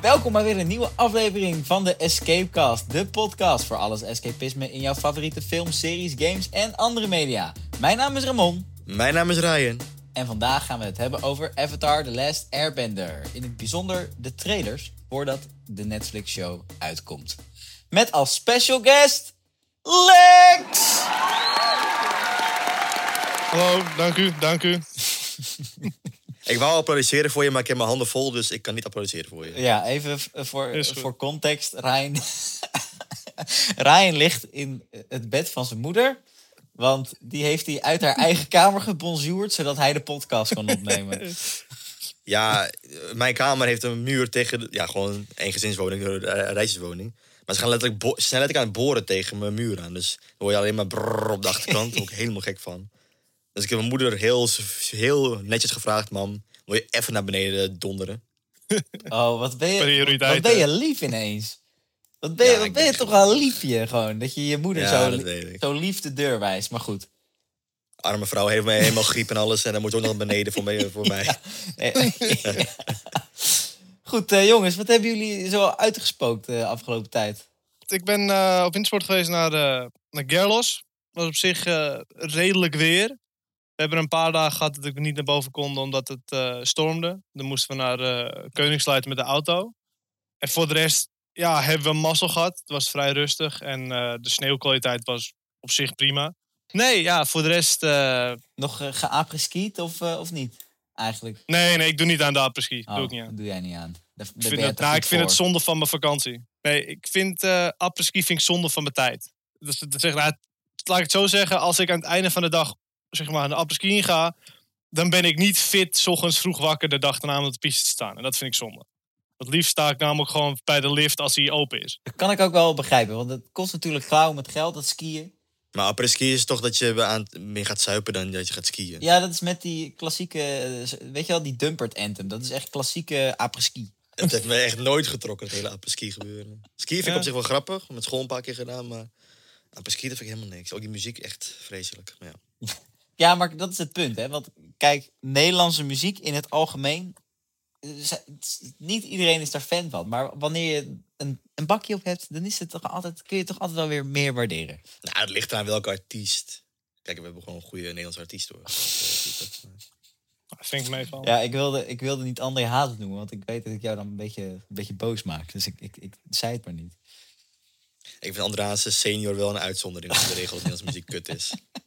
Welkom bij weer een nieuwe aflevering van de Escapecast, de podcast voor alles escapisme in jouw favoriete films, series, games en andere media. Mijn naam is Ramon Mijn naam is Ryan. en vandaag gaan we het hebben over Avatar The Last Airbender. In het bijzonder de trailers voordat de Netflix-show uitkomt. Met als special guest Lex! Hallo, dank u, dank u. Ik wou applaudisseren voor je, maar ik heb mijn handen vol, dus ik kan niet applaudisseren voor je. Ja, even v- voor, voor context. Ryan, Ryan ligt in het bed van zijn moeder. Want die heeft hij uit haar eigen kamer gebonjourd, zodat hij de podcast kan opnemen. Ja, eh, mijn kamer heeft een muur tegen, de- ja, gewoon een gezinswoning, een eh, rijtjeswoning. Maar ze, gaan letterlijk ze zijn letterlijk aan het boren tegen mijn muur aan. Dus dan hoor je alleen maar brrr op de achterkant. Daar word ik helemaal gek van. Dus ik heb mijn moeder heel, heel netjes gevraagd, mam, wil je even naar beneden donderen? Oh, wat ben je, wat ben je lief ineens. Wat ben je, Ja, wat ik ben je toch wel liefje gewoon. Dat je je moeder Ja, zo, zo lief de deur wijst. Maar goed. Arme vrouw heeft mij helemaal griep en alles. En dan moet ook nog naar beneden voor mij. Voor mij. Eh, goed, eh, jongens. Wat hebben jullie zo uitgespookt de afgelopen tijd? Ik ben eh, op wintersport geweest naar, eh naar Gerlos. was op zich eh, redelijk weer. We hebben een paar dagen gehad dat ik niet naar boven kon omdat het eh, stormde. Dan moesten we naar eh Koningsluiten met de auto. En voor de rest ja, hebben we mazzel gehad. Het was vrij rustig en eh, de sneeuwkwaliteit was op zich prima. Nee, ja, voor de rest... Nog uh, geapreskiet of, of niet? Eigenlijk. nee, nee, ik doe niet aan de apres-ski. Oh, doe ik niet aan. doe jij niet aan. Daar, daar Ik vind, het, nou, ik vind het zonde van mijn vakantie. Nee, ik vind eh apres-ski vind ik zonde van mijn tijd. Dus dat zeg, nou, laat ik het zo zeggen, als ik aan het einde van de dag zeg maar, aan de apres-ski inga, dan ben ik niet fit, 's ochtends vroeg wakker de dag daarna om op de piste te staan. En dat vind ik zonde. Het liefst sta ik namelijk gewoon bij de lift als die open is. Dat kan ik ook wel begrijpen. Want het kost natuurlijk klauw met geld, dat skiën. Maar après-ski is toch dat je aan, meer gaat zuipen dan dat je gaat skiën. Ja, dat is met die klassieke... eh, Weet je wel, die Dumpert Anthem. Dat is echt klassieke apres-ski. Het heeft me echt nooit getrokken, het hele apres-ski gebeuren. Ski vind ik Ja. op zich wel grappig, met school een paar keer gedaan, maar apres-ski dat vind ik helemaal niks. Ook die muziek echt vreselijk. Maar ja. Ja, maar dat is het punt, hè. Want kijk, Nederlandse muziek in het algemeen... eh, Niet iedereen is daar fan van. Maar wanneer je een, een bakje op hebt, dan is het toch altijd, kun je toch altijd wel weer meer waarderen. Nou, het ligt aan welke artiest. Kijk, we hebben gewoon een goede Nederlandse artiest hoor. Dat vind ik meeval. Ja, ik wilde, ik wilde niet André Hazes noemen, want ik weet dat ik jou dan een beetje, een beetje boos maak. Dus ik, ik, ik zei het maar niet. Ik vind Andrase senior wel een uitzondering als de regel dat Nederlandse muziek kut is.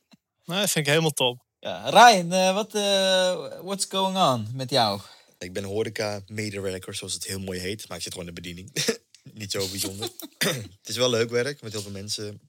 Nou, dat vind ik helemaal top. Ja, Ryan, eh, wat eh what's going on met jou? Ik ben horeca-medewerker, zoals het heel mooi heet. Maar ik zit gewoon in de bediening. Niet zo bijzonder. het is wel leuk werk met heel veel mensen.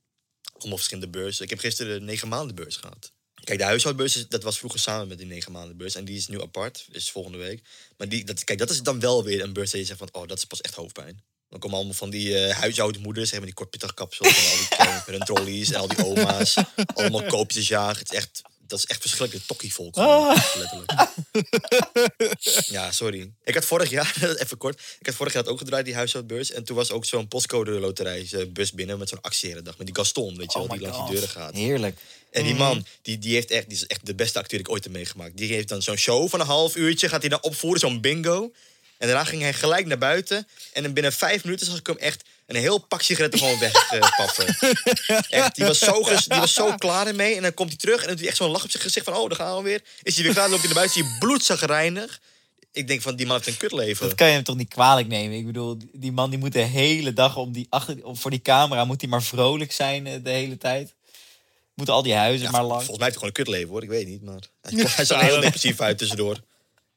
Allemaal verschillende beurzen. Ik heb gisteren de negen maanden beurs gehad. Kijk, de huishoudbeurs, is- dat was vroeger samen met die negen maanden beurs. En die is nu apart, is volgende week. Maar die, dat, kijk, dat is dan wel weer een beurs dat je zegt van... Oh, dat is pas echt hoofdpijn. Dan komen allemaal van die eh huishoudmoeders, zeg maar, die kortpittig kapsels. En al die kleine met hun trolleys en al die oma's. Allemaal koopjes jagen. Het is echt, dat is echt verschrikkelijk tokkievolk. gewoon, Letterlijk. Ja, sorry. Ik had vorig jaar, even kort, ik had vorig jaar ook gedraaid, die huishoudbeurs. En toen was ook zo'n postcode loterij eh, bus binnen met zo'n actiedag. Met die Gaston, weet je wel, Oh die my langs die deuren gaat. Heerlijk. En die man, die, die, heeft echt, die is echt de beste acteur die ik ooit heb meegemaakt. Die heeft dan zo'n show van een half uurtje, gaat hij dan opvoeren, zo'n bingo. En daarna ging hij gelijk naar buiten. En dan binnen vijf minuten zag ik hem echt een heel pak sigaretten gewoon wegpaffen. echt, die was, zo die was zo klaar ermee. En dan komt hij terug en dan doet hij echt zo'n lach op zijn gezicht van... Oh, daar gaan we weer. Is hij weer klaar, dan loopt hij naar buiten, is hij bloedzagrijnig. Ik denk van, die man heeft een kutleven. Dat kan je hem toch niet kwalijk nemen? Ik bedoel, die man die moet de hele dag om die achter, om, voor die camera, moet hij maar vrolijk zijn eh, de hele tijd. Moeten al die huizen Ja, maar vol- lang. Volgens mij heeft hij gewoon een kutleven hoor, ik weet niet. Maar hij, hij zag er heel depressief uit tussendoor.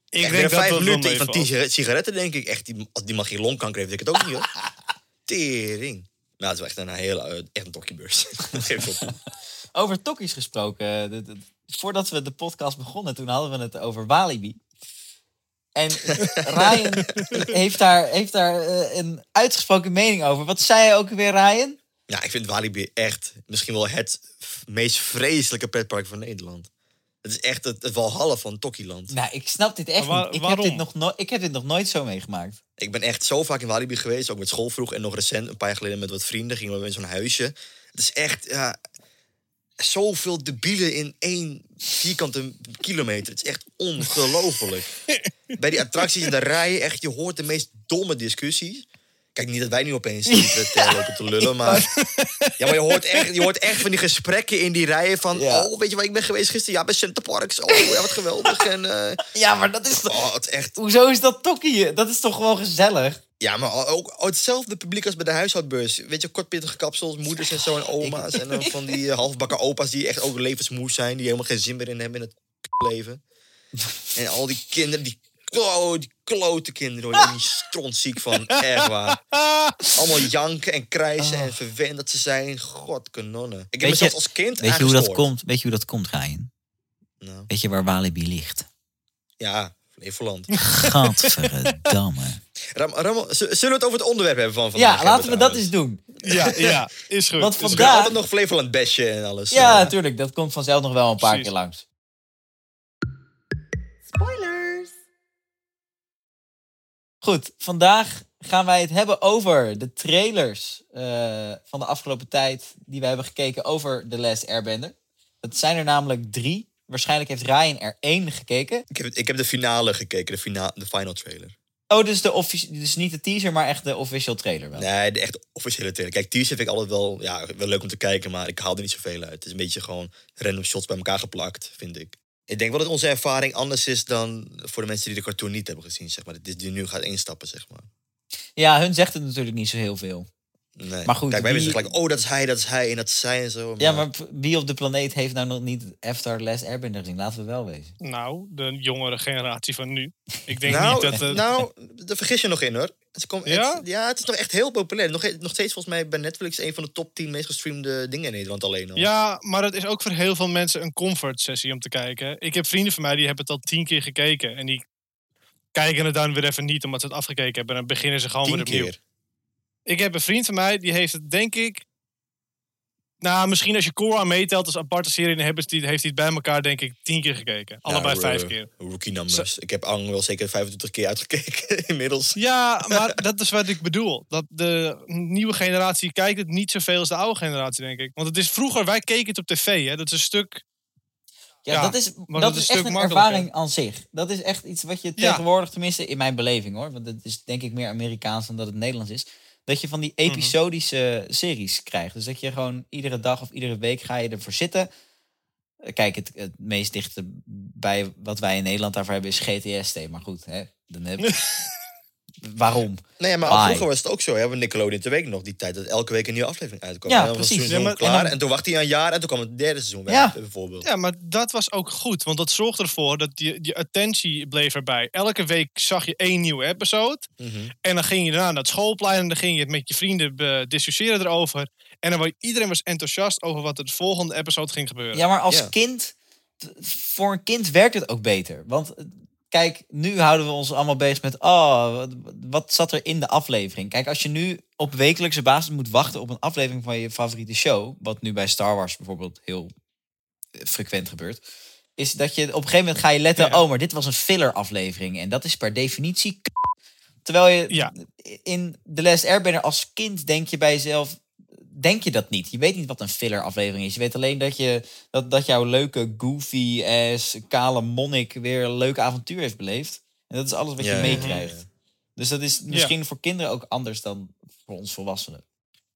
Ik Echt, denk dat vijf minuten van tien sigaret- sigaretten denk ik echt, die, als die man geen longkanker heeft, denk ik het ook niet hoor. Tering. Nou, het is wel echt een hele, eh, echt een tokkiebeurs. Over tokkies gesproken. eh, de- de- voordat we de podcast begonnen, toen hadden we het over Walibi. En Ryan heeft daar, heeft daar eh, een uitgesproken mening over. Wat zei hij ook weer, Ryan? Ja, ik vind Walibi echt misschien wel het meest vreselijke pretpark van Nederland. Het is echt het, het walhalla van Tokkieland. Nou, ik snap dit echt waar- niet. Ik heb, waarom? dit nog no- ik heb dit nog nooit zo meegemaakt. Ik ben echt zo vaak in Walibi geweest, ook met school vroeg en nog recent, een paar jaar geleden met wat vrienden, gingen we in zo'n huisje. Het is echt, ja, zoveel debielen in één vierkante kilometer. Het is echt ongelooflijk. Bij die attracties in de rijen, echt, je hoort de meest domme discussies. Kijk, niet dat wij nu opeens zitten te lopen te lullen, maar... Ja, maar je hoort, echt, je hoort echt van die gesprekken in die rijen van... Ja. Oh, weet je waar ik ben geweest gisteren? Ja, bij Center Parks. Oh, ja, wat geweldig. En, eh, Ja, maar dat is toch... oh, echt... Hoezo is dat tokkie? Dat is toch gewoon gezellig? Ja, maar ook hetzelfde publiek als bij de huishoudbeurs. Weet je, kortpittige kapsels, moeders en zo en oma's. En dan van die eh, halfbakken opa's die echt ook levensmoe zijn. Die helemaal geen zin meer in hebben in het leven. En al die kinderen, die, klo, die klote kinderen, hoor, die strontziek van. Echt waar. Allemaal janken en krijsen en verwend dat ze zijn. God, kanonnen. Ik heb Weet mezelf je- als kind Weet je hoe dat komt? Weet je hoe dat komt, Ryan? Nou, Weet je waar Walibi ligt? ja, Flevoland. Gadverdamme. Ram, Ram, zullen we het over het onderwerp hebben van vandaag? Ja, laten we dat eens doen. Ja, ja, is goed. Want vandaag- altijd nog Flevoland besje en alles. Ja, eh. natuurlijk. Dat komt vanzelf nog wel een paar Precies. keer langs. Goed, vandaag gaan wij het hebben over de trailers eh, van de afgelopen tijd die wij hebben gekeken over The Last Airbender. Het zijn er namelijk drie. Waarschijnlijk heeft Ryan er één gekeken. Ik heb, ik heb de finale gekeken, de, fina de final trailer. Oh, dus, de dus niet de teaser, maar echt de official trailer wel. Nee, de echt officiële trailer. Kijk, teaser vind ik altijd wel, ja, wel leuk om te kijken, maar ik haal er niet zoveel uit. Het is een beetje gewoon random shots bij elkaar geplakt, vind ik. Ik denk wel dat onze ervaring anders is dan voor de mensen die de cartoon niet hebben gezien, zeg maar. Die, nu gaat instappen, zeg maar. Ja, hun zegt het natuurlijk niet zo heel veel. Nee. Maar goed, Kijk, wij wie- gelijk, oh, dat is hij, dat is hij en dat is zij en zo. Ja, maar wie op de planeet heeft nou nog niet After Last Airbender gezien? Laten we wel wezen. Nou, de jongere generatie van nu. Ik denk nou, niet dat... het nou, daar vergis je nog in hoor. Het komt, Ja? Het, ja, het is nog echt heel populair. Nog, nog steeds volgens mij bij Netflix een van de top 10 meest gestreamde dingen in Nederland alleen al. Ja, maar het is ook voor heel veel mensen een comfort sessie om te kijken. Ik heb vrienden van mij die hebben het al tien keer gekeken. En die kijken het dan weer even niet omdat ze het afgekeken hebben. En dan beginnen ze gewoon Tien weer opnieuw. keer. Ik heb een vriend van mij, die heeft het denk ik... Nou, misschien als je Korra meetelt als aparte serie... dan hebben ze die, heeft hij het bij elkaar denk ik tien keer gekeken. Allebei vijf eh, keer. Rookie numbers. Ik heb Ang wel zeker 25 keer uitgekeken inmiddels. Ja, maar dat is wat ik bedoel. Dat de nieuwe generatie kijkt het niet zoveel als de oude generatie, denk ik. Want het is vroeger, wij keken het op tv, hè. Dat is een stuk... Ja, Ja, dat is, dat dat is echt stuk een ervaring aan zich. Dat is echt iets wat je Ja. tegenwoordig, tenminste in mijn beleving hoor, want het is denk ik meer Amerikaans dan dat het Nederlands is, dat je van die Mhm. episodische series krijgt. Dus dat je gewoon iedere dag of iedere week ga je ervoor zitten. Kijk, het, het meest dichte bij wat wij in Nederland daarvoor hebben is GTST. Maar goed, hè, dan heb Waarom? Nee, maar Bye. vroeger was het ook zo. Hè? Want Nickelodeon te week nog die tijd dat elke week een nieuwe aflevering uitkwam. Ja, En dan was het precies. seizoen Ja, maar- klaar. en En, dan- toen wachtte hij een jaar en toen kwam het derde seizoen Ja. bijvoorbeeld. Ja, maar dat was ook goed. Want dat zorgde ervoor dat je, je attentie bleef erbij. Elke week zag je één nieuwe episode. Mhm. En dan ging je daarna naar het schoolplein. En dan ging je het met je vrienden discussiëren erover. En dan was iedereen was enthousiast over wat er de volgende episode ging gebeuren. Ja, maar als Ja. kind, voor een kind werkt het ook beter. Want kijk, nu houden we ons allemaal bezig met, oh, wat, wat zat er in de aflevering? Kijk, als je nu op wekelijkse basis moet wachten op een aflevering van je favoriete show, wat nu bij Star Wars bijvoorbeeld heel frequent gebeurt, is dat je op een gegeven moment ga je letten, Ja. oh, maar dit was een filler aflevering en dat is per definitie k- Terwijl je Ja. in The Last Airbender als kind denk je bij jezelf, denk je dat niet. Je weet niet wat een filler aflevering is. Je weet alleen dat, je, dat, dat jouw leuke goofy ass kale monnik weer een leuk avontuur heeft beleefd. En dat is alles wat Ja, je ja, meekrijgt. ja. Dus dat is misschien voor kinderen ook anders dan voor ons volwassenen.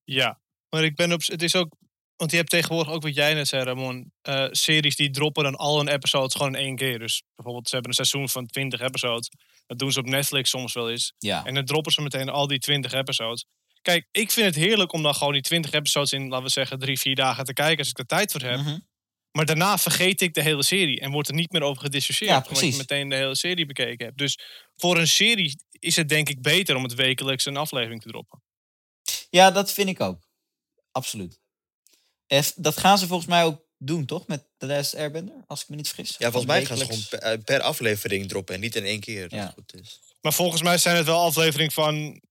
Ja, maar ik ben op. Het is ook. Want je hebt tegenwoordig ook wat jij net zei, Ramon. eh, series die droppen dan al hun episodes gewoon in één keer. Dus bijvoorbeeld, ze hebben een seizoen van 20 episodes. Dat doen ze op Netflix soms wel eens. Ja. En dan droppen ze meteen al die 20 episodes. Kijk, ik vind het heerlijk om dan gewoon die 20 episodes in, laten we zeggen, drie, vier dagen te kijken als ik er tijd voor heb. Mhm. Maar daarna vergeet ik de hele serie en wordt er niet meer over gediscussieerd. Ja, Omdat je meteen de hele serie bekeken hebt. Dus voor een serie is het denk ik beter om het wekelijks een aflevering te droppen. ja, dat vind ik ook. Absoluut. Dat gaan ze volgens mij ook doen, toch? Met The Last Airbender, als ik me niet vergis. Ja, volgens mij gaan ze gewoon per, eh, per aflevering droppen en niet in één keer. Dat Ja. goed is. Maar volgens mij zijn het wel afleveringen van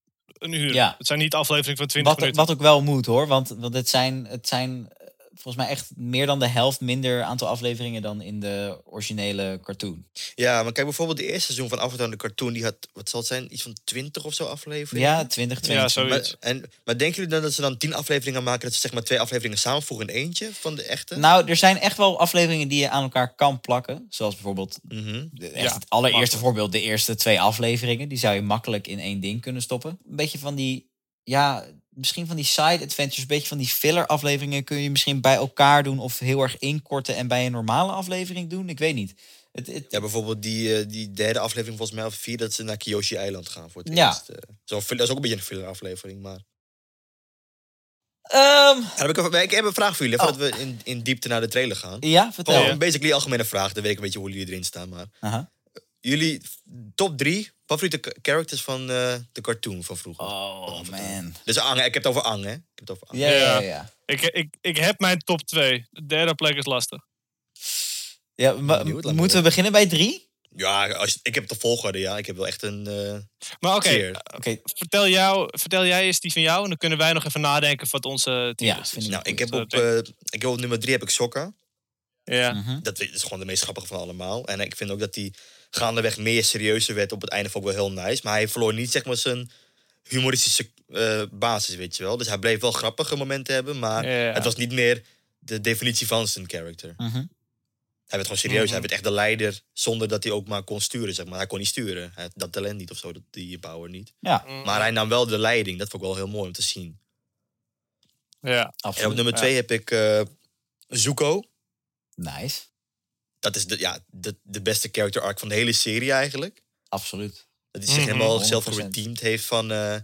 een uur. Ja. Het zijn niet afleveringen van 20 Wat, minuten. wat ook wel moet hoor, want, want het, zijn, het zijn volgens mij echt meer dan de helft minder aantal afleveringen dan in de originele cartoon. Ja, maar kijk bijvoorbeeld de eerste seizoen van Avatar de cartoon, die had, wat zal het zijn, iets van 20 of zo afleveringen? Ja, 20, 20. Ja, zoiets. Maar, en, maar denken jullie dan dat ze dan 10 afleveringen maken, dat ze zeg maar twee afleveringen samenvoegen in eentje van de echte? Nou, er zijn echt wel afleveringen die je aan elkaar kan plakken. Zoals bijvoorbeeld Mhm. de- echt Ja, het allereerste makkelijk. voorbeeld, de eerste twee afleveringen. Die zou je makkelijk in één ding kunnen stoppen. Een beetje van die, ja, misschien van die side adventures, een beetje van die filler afleveringen kun je misschien bij elkaar doen of heel erg inkorten en bij een normale aflevering doen. Ik weet niet. Het, het, Ja, bijvoorbeeld die, eh, die derde aflevering volgens mij of vier, dat ze naar Kyoshi-eiland gaan voor het Ja. eerst. eh. Zo, dat is ook een beetje een filler aflevering, maar... Ehm, Ja, heb ik, een- ik heb een vraag voor jullie, Oh. voordat we in, in diepte naar de trailer gaan. ja, vertel. Gewoon een basically algemene vraag, dan weet ik een beetje hoe jullie erin staan, maar... Aha. Jullie top drie favoriete characters van eh, de cartoon van vroeger? Oh man. Dus Ang, ik heb het over Ang, hè? Ik heb het over Ang. Ja, ja, ja. Ik, ik, ik heb mijn top 2. De derde plek is lastig. Ja, maar moeten we beginnen bij drie? Ja, als, ik heb de volgorde, ja. Ik heb wel echt een eh Maar oké. Oké, vertel, jou, vertel jij eens die van jou. En dan kunnen wij nog even nadenken wat onze team Ja, is. vind ik Nou, ik heb, op, eh, ik heb op nummer drie heb ik Sokka. Ja. Mhm. Dat is gewoon de meest grappige van allemaal. En ik vind ook dat hij gaandeweg meer serieuzer werd. Op het einde vond ik wel heel nice. Maar hij verloor niet zeg maar zijn humoristische eh, basis, weet je wel. Dus hij bleef wel grappige momenten hebben. Maar Ja. het was niet meer de definitie van zijn character. Mhm. Hij werd gewoon serieus. Mhm. Hij werd echt de leider zonder dat hij ook maar kon sturen, zeg maar. Hij kon niet sturen. Hij had dat talent niet of zo, dat- die power niet. Ja, Mm, Maar hij nam wel de leiding. Dat vond ik wel heel mooi om te zien. Ja. En op nummer Ja. twee heb ik eh Zuko. Nice. Dat is de, ja, de, de beste character arc van de hele serie eigenlijk. Absoluut. Dat hij zich Mhm, helemaal zelf 100%. geredeemd heeft van, eh,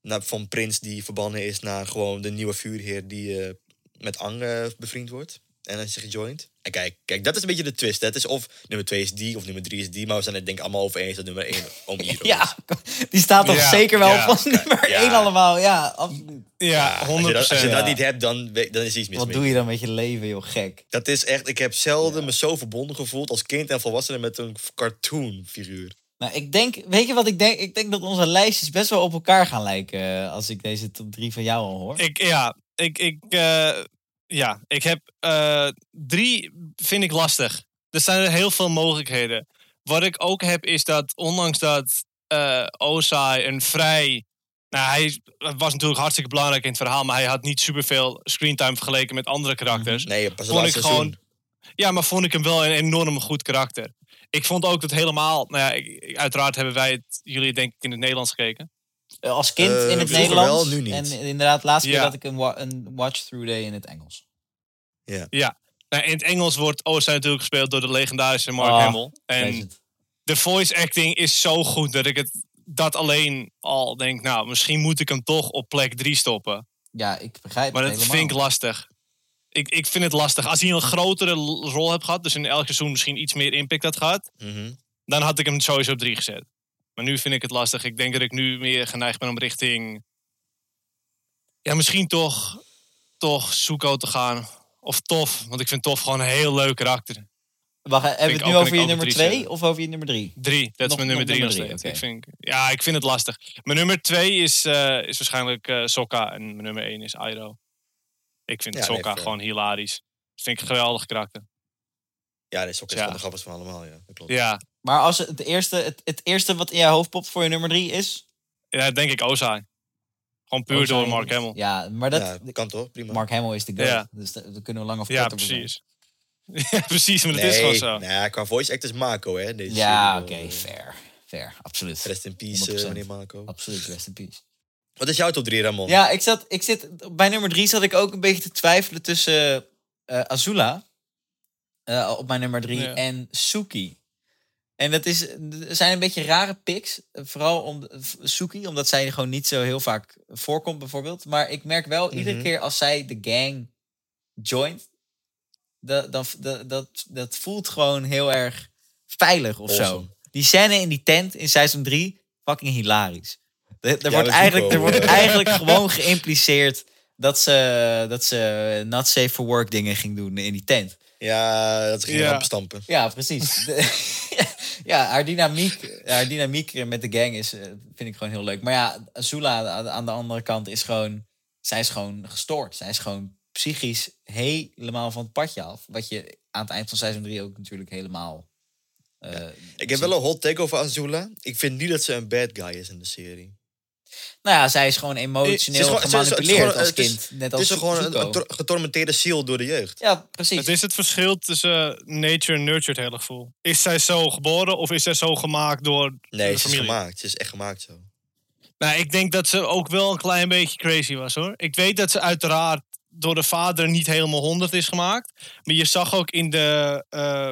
naar, van Prins die verbannen is naar gewoon de nieuwe vuurheer die eh, met Ang eh, bevriend wordt. En dan is hij gejoind. En kijk, kijk, dat is een beetje de twist. hè. Het is of nummer twee is die of nummer drie is die. Maar we zijn het denk ik allemaal over eens dat nummer één om Iroh is. Ja, die staat toch Ja, zeker wel ja, van nummer ja. 1 allemaal. Ja, absoluut. Ja, 100%. Als je, dat, als je niet hebt, dan, dan is iets mis Wat doe je dan met je leven, joh, gek. Dat is echt, ik heb zelden me zo verbonden gevoeld als kind en volwassene met een cartoonfiguur. Nou, ik denk, weet je wat ik denk? Ik denk dat onze lijstjes best wel op elkaar gaan lijken eh, als ik deze top 3 van jou al hoor. Ik, ja, ik, ik, eh, ja, ik heb eh, drie, vind ik lastig. Er zijn heel veel mogelijkheden. Wat ik ook heb is dat, ondanks dat Ozai een vrij. Nou, hij was natuurlijk hartstikke belangrijk in het verhaal, maar hij had niet superveel screentime vergeleken met andere karakters. Nee, pas Vond ik seizoen. gewoon- Ja, maar vond ik hem wel een enorm goed karakter. Ik vond ook dat helemaal, nou ja, ik- uiteraard hebben wij het, jullie denk ik in het Nederlands gekeken. Eh, als kind Eh, in het Nederlands. wel, nu niet. En inderdaad, laatst keer Ja. dat ik een, wa- een watch-through deed in het Engels. Nou, in het Engels wordt Ozai natuurlijk gespeeld door de legendarische Mark Ah, Hamill. En de voice acting is zo goed dat ik het dat alleen al denk, nou, misschien moet ik hem toch op plek 3 stoppen. Ja, ik begrijp Maar het dat helemaal. vind ik lastig. Ik, ik vind het lastig. Als hij een grotere rol heeft gehad, dus in elk seizoen misschien iets meer impact had gehad, Mhm. dan had ik hem sowieso op 3 gezet. Maar nu vind ik het lastig. Ik denk dat ik nu meer geneigd ben om richting. Ja, misschien toch, toch Zuko te gaan. Of Tof, want ik vind Tof gewoon een heel leuk karakter. Wacht, hebben we het nu over je nummer op drie 2 zetten. of over je nummer 3? Drie, dat is mijn nummer nog drie Ik vind, ja, ik vind het lastig. Mijn nummer twee is, eh, is waarschijnlijk eh Sokka en mijn nummer één is Iroh. Ik vind Ja, Sokka gewoon hilarisch. Dat vind ik een geweldig karakter. Ja, dat is ook echt Ja. van de grappigste van allemaal, ja. Dat klopt. Ja, Maar als het, eerste, het, het eerste wat in jouw hoofd popt voor je nummer 3 is? ja denk ik Ozai. Gewoon puur door Mark Hamill. Ja, maar dat, Ja, kan toch? Prima. Mark Hamill is de goat. Ja. Dus daar kunnen we lang of Ja, kort over zijn. precies. Ja, precies, maar dat nee, is gewoon zo. Nee, qua voice actors Marco, hè. Deze Ja, oké, eh, fair. Fair, absoluut. Rest in peace, 100%. eh, meneer Marco. Absoluut, rest in peace. Wat is jouw top 3, Ramon? Ja, ik zat, ik zit, bij nummer 3 zat ik ook een beetje te twijfelen tussen eh, Azula eh, op mijn nummer 3 Ja. en Suki. En dat is, er zijn een beetje rare picks. Vooral om Suki, omdat zij gewoon niet zo heel vaak voorkomt, bijvoorbeeld. Maar ik merk wel, iedere Mhm. keer als zij de gang joint, dat, dat, dat, dat, dat voelt gewoon heel erg veilig of zo. Die scène in die tent in seizoen 3, fucking hilarisch. Er, er Ja, wordt, eigenlijk, er wordt eigenlijk gewoon geïmpliceerd dat ze, dat ze not safe for work dingen ging doen in die tent. Ja, dat is geen Ja. stampen. Ja, precies. Ja, haar dynamiek, haar dynamiek met de gang is, eh, vind ik gewoon heel leuk. Maar ja, Azula aan- de andere kant is gewoon... Zij is gewoon gestoord. Zij is gewoon psychisch helemaal van het padje af. Wat je aan het eind van seizoen 3 ook natuurlijk helemaal... eh, Ik heb wel een hot take over Azula. Ik vind niet dat ze een bad guy is in de serie. Nou ja, zij is gewoon Het emotioneel is gewoon- het is- het is gemanipuleerd gewoon- als het is- kind. net Het als is gewoon een, Zuko. een tor- getormenteerde ziel door de jeugd. Ja, precies. Het is het verschil tussen nature en nurture het hele gevoel. Is zij zo geboren of is zij zo gemaakt door Nee, de ze is familie? gemaakt. Ze is echt gemaakt zo. Nou, ik denk dat ze ook wel een klein beetje crazy was hoor. Ik weet dat ze uiteraard door de vader niet helemaal 100 is gemaakt. Maar je zag ook in de. eh,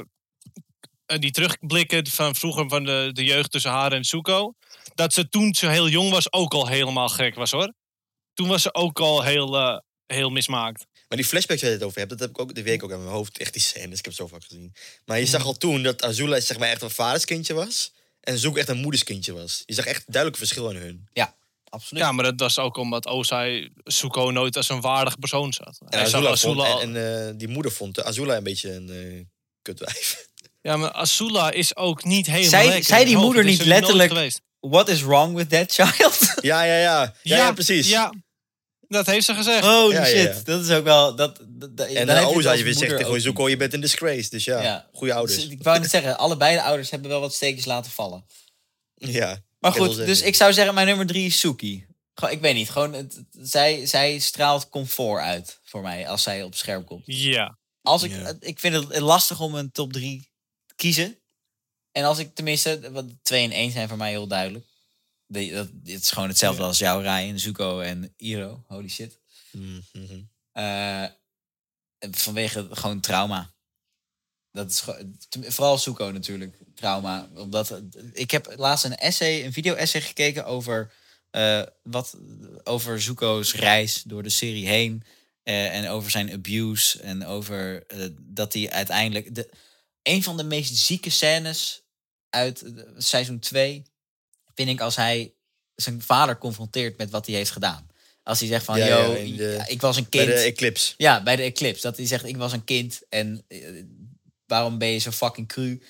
eh, die terugblikken van vroeger van de, de jeugd tussen haar en Zuko. Dat ze toen ze heel jong was ook al helemaal gek was hoor. Toen was ze ook al heel, eh, heel mismaakt. Maar die flashbacks waar je het over hebt, dat heb ik ook, die weet ik ook aan mijn hoofd. Echt die scènes, ik heb het zo vaak gezien. Maar je zag al toen dat Azula zeg maar echt een vaderskindje was. En Zoek echt een moederskindje was. Je zag echt duidelijk verschil in hun. Absoluut. Ja, maar dat was ook omdat Ozai Zuko nooit als een waardig persoon zat. En Hij zag Azula vond, Azula al- en, en, eh, die moeder vond Azula een beetje een eh kutwijf. Ja, maar Azula is ook niet helemaal lekker zei in die moeder niet er letterlijk- geweest. What is wrong with that child? ja, ja, ja. Ja, ja, precies. Ja, dat heeft ze gezegd. Ja, ja, shit. ja. Dat is ook wel... Dat, dat, dat- En dan je je zegt tegen Zuko, je bent in disgrace. Dus ja, Ja. goede ouders. Dus Ik wou net zeggen, allebei de ouders hebben wel wat steekjes laten vallen. Ja. Maar goed, dus ik zou zeggen, mijn nummer drie is Suki. Gewoon, ik weet niet, gewoon, het, zij, zij straalt comfort uit voor mij als zij op scherm komt. Ja. Als ik, Ja. ik vind het lastig om een top drie te kiezen. En als ik tenminste, wat twee en één zijn voor mij heel duidelijk. De, dat, het is gewoon hetzelfde Ja. als jou, Ryan, Zuko en Iro. Holy shit. Mm, mhm. Eh, vanwege gewoon trauma. Dat is vooral Zuko natuurlijk, trauma. Omdat, ik heb laatst een essay, een video-essay gekeken over, eh, wat, over Zuko's reis door de serie heen. eh, en over zijn abuse. En over dat hij uiteindelijk... De, een van de meest zieke scènes uit seizoen 2 vind ik als hij zijn vader confronteert met wat hij heeft gedaan. Als hij zegt van, Ja, yo, de- ik was een Bij kind. de Eclipse. Ja, bij de Eclipse. Dat hij zegt, ik was een kind en eh, waarom ben je zo fucking cru?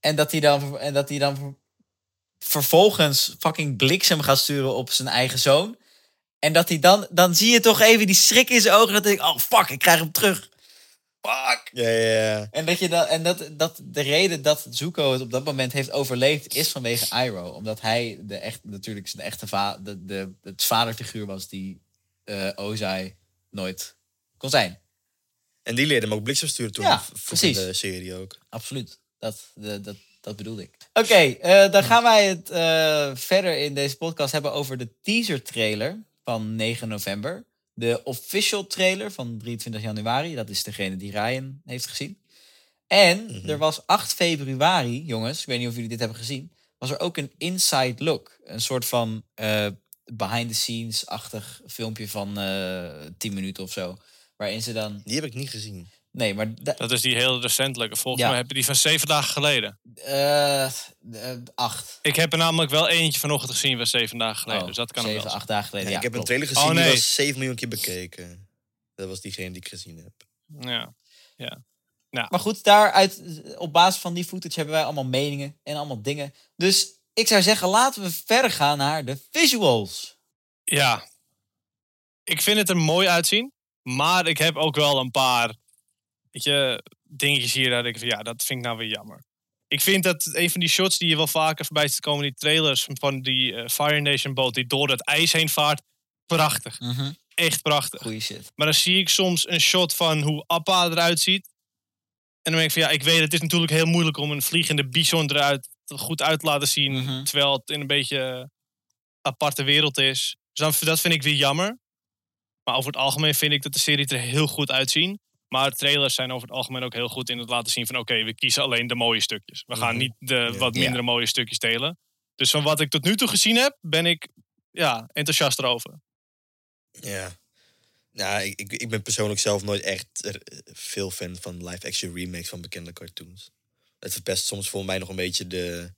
En dat hij dan, en dat hij dan ver- vervolgens fucking bliksem gaat sturen op zijn eigen zoon. En dat hij dan, dan zie je toch even die schrik in zijn ogen. Dat ik, oh fuck, ik krijg hem terug. Fuck. Ja, ja, ja. En, dat, je dan, en dat, dat de reden dat Zuko het op dat moment heeft overleefd is vanwege Iroh. Omdat hij de echt, natuurlijk zijn echte va de, de, het vaderfiguur was die eh Ozai nooit kon zijn. En die leerde hem ook bliksem sturen toen. Ja, precies. In de serie ook. Absoluut. Dat, de, dat, dat bedoelde ik. Oké, eh, dan gaan wij het eh, verder in deze podcast hebben over de teaser trailer van 9 november. De official trailer van 23 januari. Dat is degene die Ryan heeft gezien. En Mhm. er was 8 februari, jongens, ik weet niet of jullie dit hebben gezien, was er ook een inside look. Een soort van eh, behind the scenes-achtig filmpje van eh 10 minuten of zo. Waarin ze dan. Die heb ik niet gezien. Nee, maar da- Dat is die heel recentelijke. Volgens Ja. mij heb je die van zeven dagen geleden. eh, eh, acht. Ik heb er namelijk wel eentje vanochtend gezien van zeven dagen geleden. Oh, dus dat kan zeven, wel. acht dagen geleden. Ja, Ja, ik heb klopt. een trailer gezien, Oh, die was 7 miljoen keer bekeken. Dat was diegene die ik gezien heb. Ja. Maar goed, daaruit, op basis van die footage hebben wij allemaal meningen en allemaal dingen. Dus ik zou zeggen, laten we verder gaan naar de visuals. ja. Ik vind het er mooi uitzien. Maar ik heb ook wel een paar weet je, dingetjes hier dat ik van ja, dat vind ik nou weer jammer. Ik vind dat een van die shots die je wel vaker voorbij ziet komen, die trailers van die eh, Fire Nation boot die door het ijs heen vaart, prachtig. Echt prachtig. Goeie shit. Maar dan zie ik soms een shot van hoe Appa eruit ziet. En dan denk ik van ja, ik weet het is natuurlijk heel moeilijk om een vliegende bison eruit goed uit te laten zien. Mhm. Terwijl het in een beetje aparte wereld is. Dus dan, dat vind ik weer jammer. Maar over het algemeen vind ik dat de serie er heel goed uitzien. Maar trailers zijn over het algemeen ook heel goed in het laten zien van oké, we kiezen alleen de mooie stukjes. We gaan Mhm. niet de wat mindere mooie stukjes delen. Dus van wat ik tot nu toe gezien heb, ben ik ja, enthousiast erover. Ja. Nou, ik, ik, ben persoonlijk zelf nooit echt veel fan van live-action remakes van bekende cartoons. Het verpest soms voor mij nog een beetje de...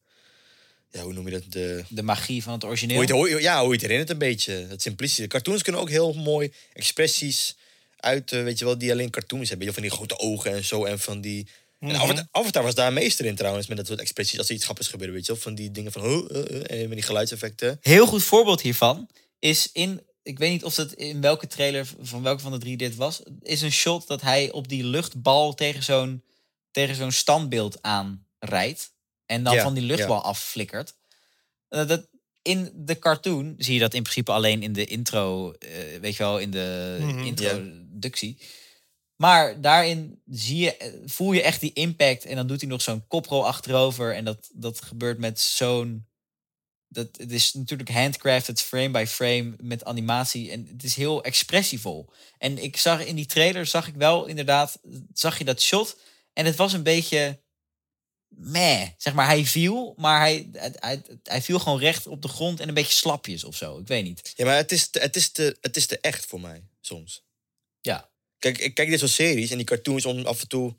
Ja, hoe noem je dat? De, De magie van het origineel. hoe je het, hoe je- ja, hoe je het herinnert een beetje. Het simplicische. Cartoons kunnen ook heel mooi expressies uit, eh, weet je wel, die alleen cartoons hebben. Je Van die grote ogen en zo en van die... En Mhm. Avatar, Avatar was daar meester in trouwens, met dat soort expressies. Als er iets grappigs gebeurde, weet je wel. Van die dingen van... uh, uh, en met die geluidseffecten. Heel goed voorbeeld hiervan is in ik weet niet of het in welke trailer van welke van de drie dit was. Is een shot dat hij op die luchtbal tegen zo'n tegen zo'n standbeeld aanrijdt. En dan Ja, van die luchtbal afflikkert. Eh, dat, in de cartoon zie je dat in principe alleen in de intro, eh, weet je wel, in de Mhm. Introductie. Maar daarin zie je, voel je echt die impact. En dan doet hij nog zo'n koprol achterover. En dat, dat gebeurt met zo'n. Dat, het is natuurlijk handcrafted frame by frame met animatie. En het is heel expressievol. En ik zag in die trailer, zag ik wel inderdaad, zag je dat shot. En het was een beetje meh. Zeg maar, hij viel, maar hij, hij, hij, viel gewoon recht op de grond en een beetje slapjes of zo. Ik weet niet. Ja, maar het is, het, is te, het is te echt voor mij, soms. Ja. Kijk, ik kijk dit soort series en die cartoons om af en toe...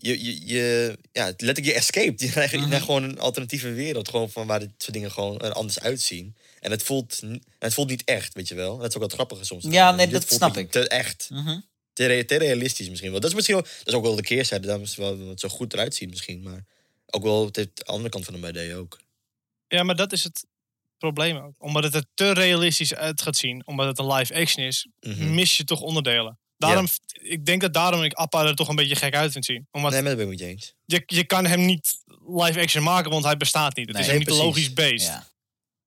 Je, je, je, ja, letterlijk je escape. Je krijgt Mhm. gewoon een alternatieve wereld. Gewoon van waar dit soort dingen gewoon er anders uitzien. En het voelt, het voelt niet echt, weet je wel. Dat is ook wat grappiger soms. Ja, nee, dat voelt snap ik. Te echt. Mhm. Te, re- te realistisch misschien wel. Dat is misschien wel, dat is ook wel de keerzijde. Daarom is het wel dat het zo goed eruit ziet misschien. Maar ook wel de andere kant van de medaille ook. Ja, maar dat is het probleem ook. Omdat het er te realistisch uit gaat zien, omdat het een live action is, Mhm. mis je toch onderdelen. Daarom, Ik denk dat daarom ik Appa er toch een beetje gek uit vind zien. Omdat Nee, maar dat ben ik met je eens. je, je kan hem niet live action maken, want hij bestaat niet. Het Nee, is niet precies. logisch beest. Ja.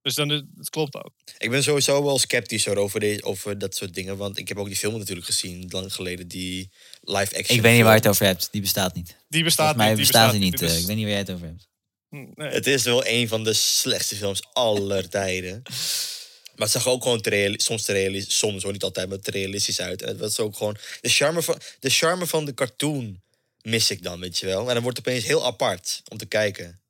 Dus dan, het klopt ook. Ik ben sowieso wel sceptisch over, deze, over dat soort dingen. Want ik heb ook die film natuurlijk gezien, lang geleden. Die live action Ik weet niet waar je het over hebt. Die bestaat niet. Die bestaat Volgens mij niet. Die bestaat niet. eh, ik weet niet waar jij het over hebt. Het is wel een van de slechtste films aller tijden. Maar het zag ook gewoon te soms te realistisch, soms niet altijd, maar te realistisch uit. Het was ook gewoon de charme van de, charme van de cartoon mis ik dan, weet je wel. En dan wordt het opeens heel apart om te kijken.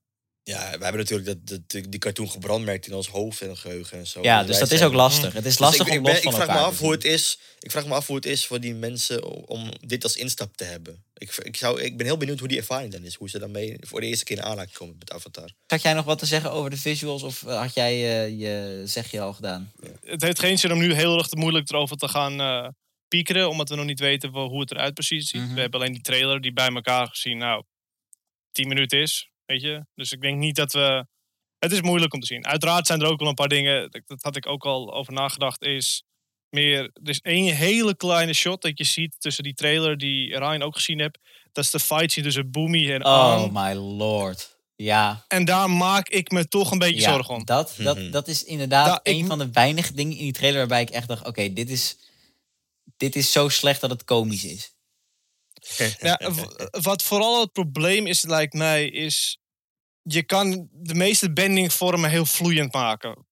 Ja, we hebben natuurlijk dat, dat, die cartoon gebrandmerkt in ons hoofd en geheugen en zo. Ja, wij dus dat is ook lastig. Het is Dus lastig ik, ik, om ben- los van ik vraag elkaar me te af hoe het is. Ik vraag me af hoe het is voor die mensen om, dit als instap te hebben. Ik, ik, zou, ik ben heel benieuwd hoe die ervaring dan is. Hoe ze daarmee voor de eerste keer in aanraking komen met Avatar. Had jij nog wat te zeggen over de visuals? Of eh, had jij eh, je zegje al gedaan? Het heeft geen zin om nu heel erg te moeilijk erover te gaan eh piekeren, omdat we nog niet weten hoe het eruit precies ziet. Mhm. We hebben alleen die trailer die bij elkaar gezien, nou, 10 minuten is, weet je. Dus ik denk niet dat we... Het is moeilijk om te zien. Uiteraard zijn er ook wel een paar dingen, dat, dat had ik ook al over nagedacht, is meer... Er is één hele kleine shot dat je ziet tussen die trailer die Ryan ook gezien hebt. Dat is de fight scene tussen Boomy en Oh Aang. my lord. Ja. En daar maak ik me toch een beetje ja zorgen om. dat, Mhm. dat, dat is inderdaad Da- een van de weinige dingen in die trailer waarbij ik echt dacht... Oké, dit, is, dit is zo slecht dat het komisch is. Ja, wat vooral het probleem is, lijkt mij, is... Je kan de meeste bendingvormen heel vloeiend maken.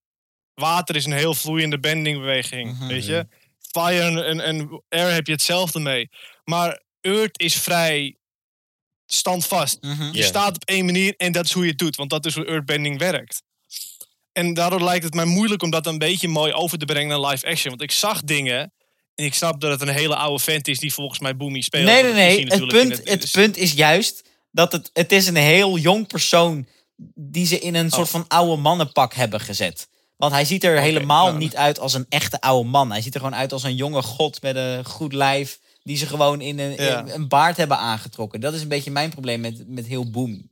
Water is een heel vloeiende bendingbeweging, Mhm. weet je. Fire en, en, air heb je hetzelfde mee. Maar earth is vrij standvast. Mhm. Je staat op één manier en dat is hoe je het doet. Want dat is hoe earthbending werkt. En daardoor lijkt het mij moeilijk om dat een beetje mooi over te brengen naar live action. Want ik zag dingen... En ik snap dat het een hele oude vent is die volgens mij Boomy speelt. Nee, nee, nee. Het punt, het punt is juist dat het, het is een heel jong persoon die ze in een soort Oh. van oude mannenpak hebben gezet. Want hij ziet er helemaal nou. niet uit als een echte oude man. Hij ziet er gewoon uit als een jonge god met een goed lijf. Die ze gewoon in een, Ja. in een baard hebben aangetrokken. Dat is een beetje mijn probleem met, met heel Boomy.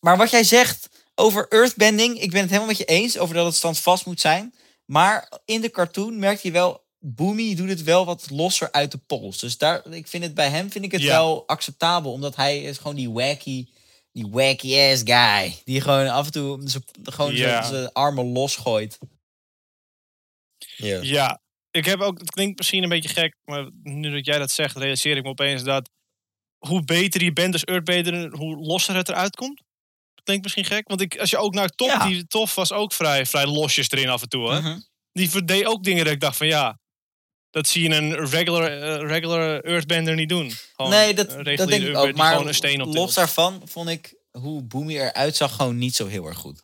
Maar wat jij zegt over earthbending, ik ben het helemaal met je eens over dat het standvast moet zijn. Maar in de cartoon merk je wel, Boomy doet het wel wat losser uit de pols. Dus daar, ik vind het bij hem vind ik het Ja. wel acceptabel, omdat hij is gewoon die wacky, die wacky ass guy, die gewoon af en toe zijn- gewoon Ja. zijn- armen losgooit. Ja. Ja, ik heb ook, het klinkt misschien een beetje gek, maar nu dat jij dat zegt, realiseer ik me opeens dat hoe beter je bent als Earthbender, hoe losser het eruit komt. Dat klinkt misschien gek, want ik, als je ook naar Top, Ja. die Tof was ook vrij, vrij losjes erin af en toe. Hè? Mhm. Die verdeed ook dingen dat ik dacht van ja, dat zie je een regular, eh, regular Earthbender niet doen. Gewoon nee, dat, dat denk ik ook. Maar gewoon een steen op los daarvan vond ik hoe Boomy eruit zag gewoon niet zo heel erg goed.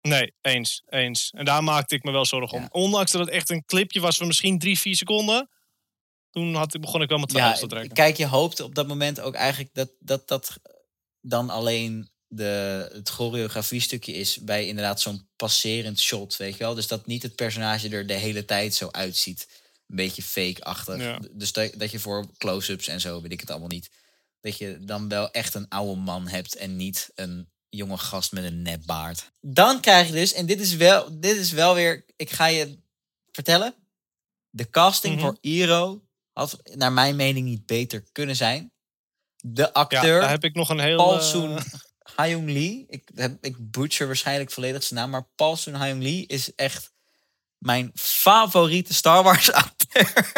Nee, eens, eens. En daar maakte ik me wel zorgen om. Ondanks dat het echt een clipje was van misschien drie, vier seconden. Toen had, ik- begon ik wel mijn twijfels te trekken. kijk, je hoopte op dat moment ook eigenlijk dat dat, dat dan alleen de, het choreografie stukje is bij inderdaad zo'n passerend shot, weet je wel. Dus dat niet het personage er de hele tijd zo uitziet. Een beetje fake-achtig. Ja. Dus dat, dat je voor close-ups en zo, weet ik het allemaal niet. Dat je dan wel echt een oude man hebt en niet een jonge gast met een nepbaard. Dan krijg je dus, en dit is wel, dit is wel weer, ik ga je vertellen? De casting Mhm. voor Iro had naar mijn mening niet beter kunnen zijn. De Ja, acteur, daar heb ik nog een heel... Paul eh, Soon Hyung Lee. Ik, heb, ik butcher waarschijnlijk volledig zijn naam. Maar Paul Soon Hyung Lee is echt mijn favoriete Star Wars acteur.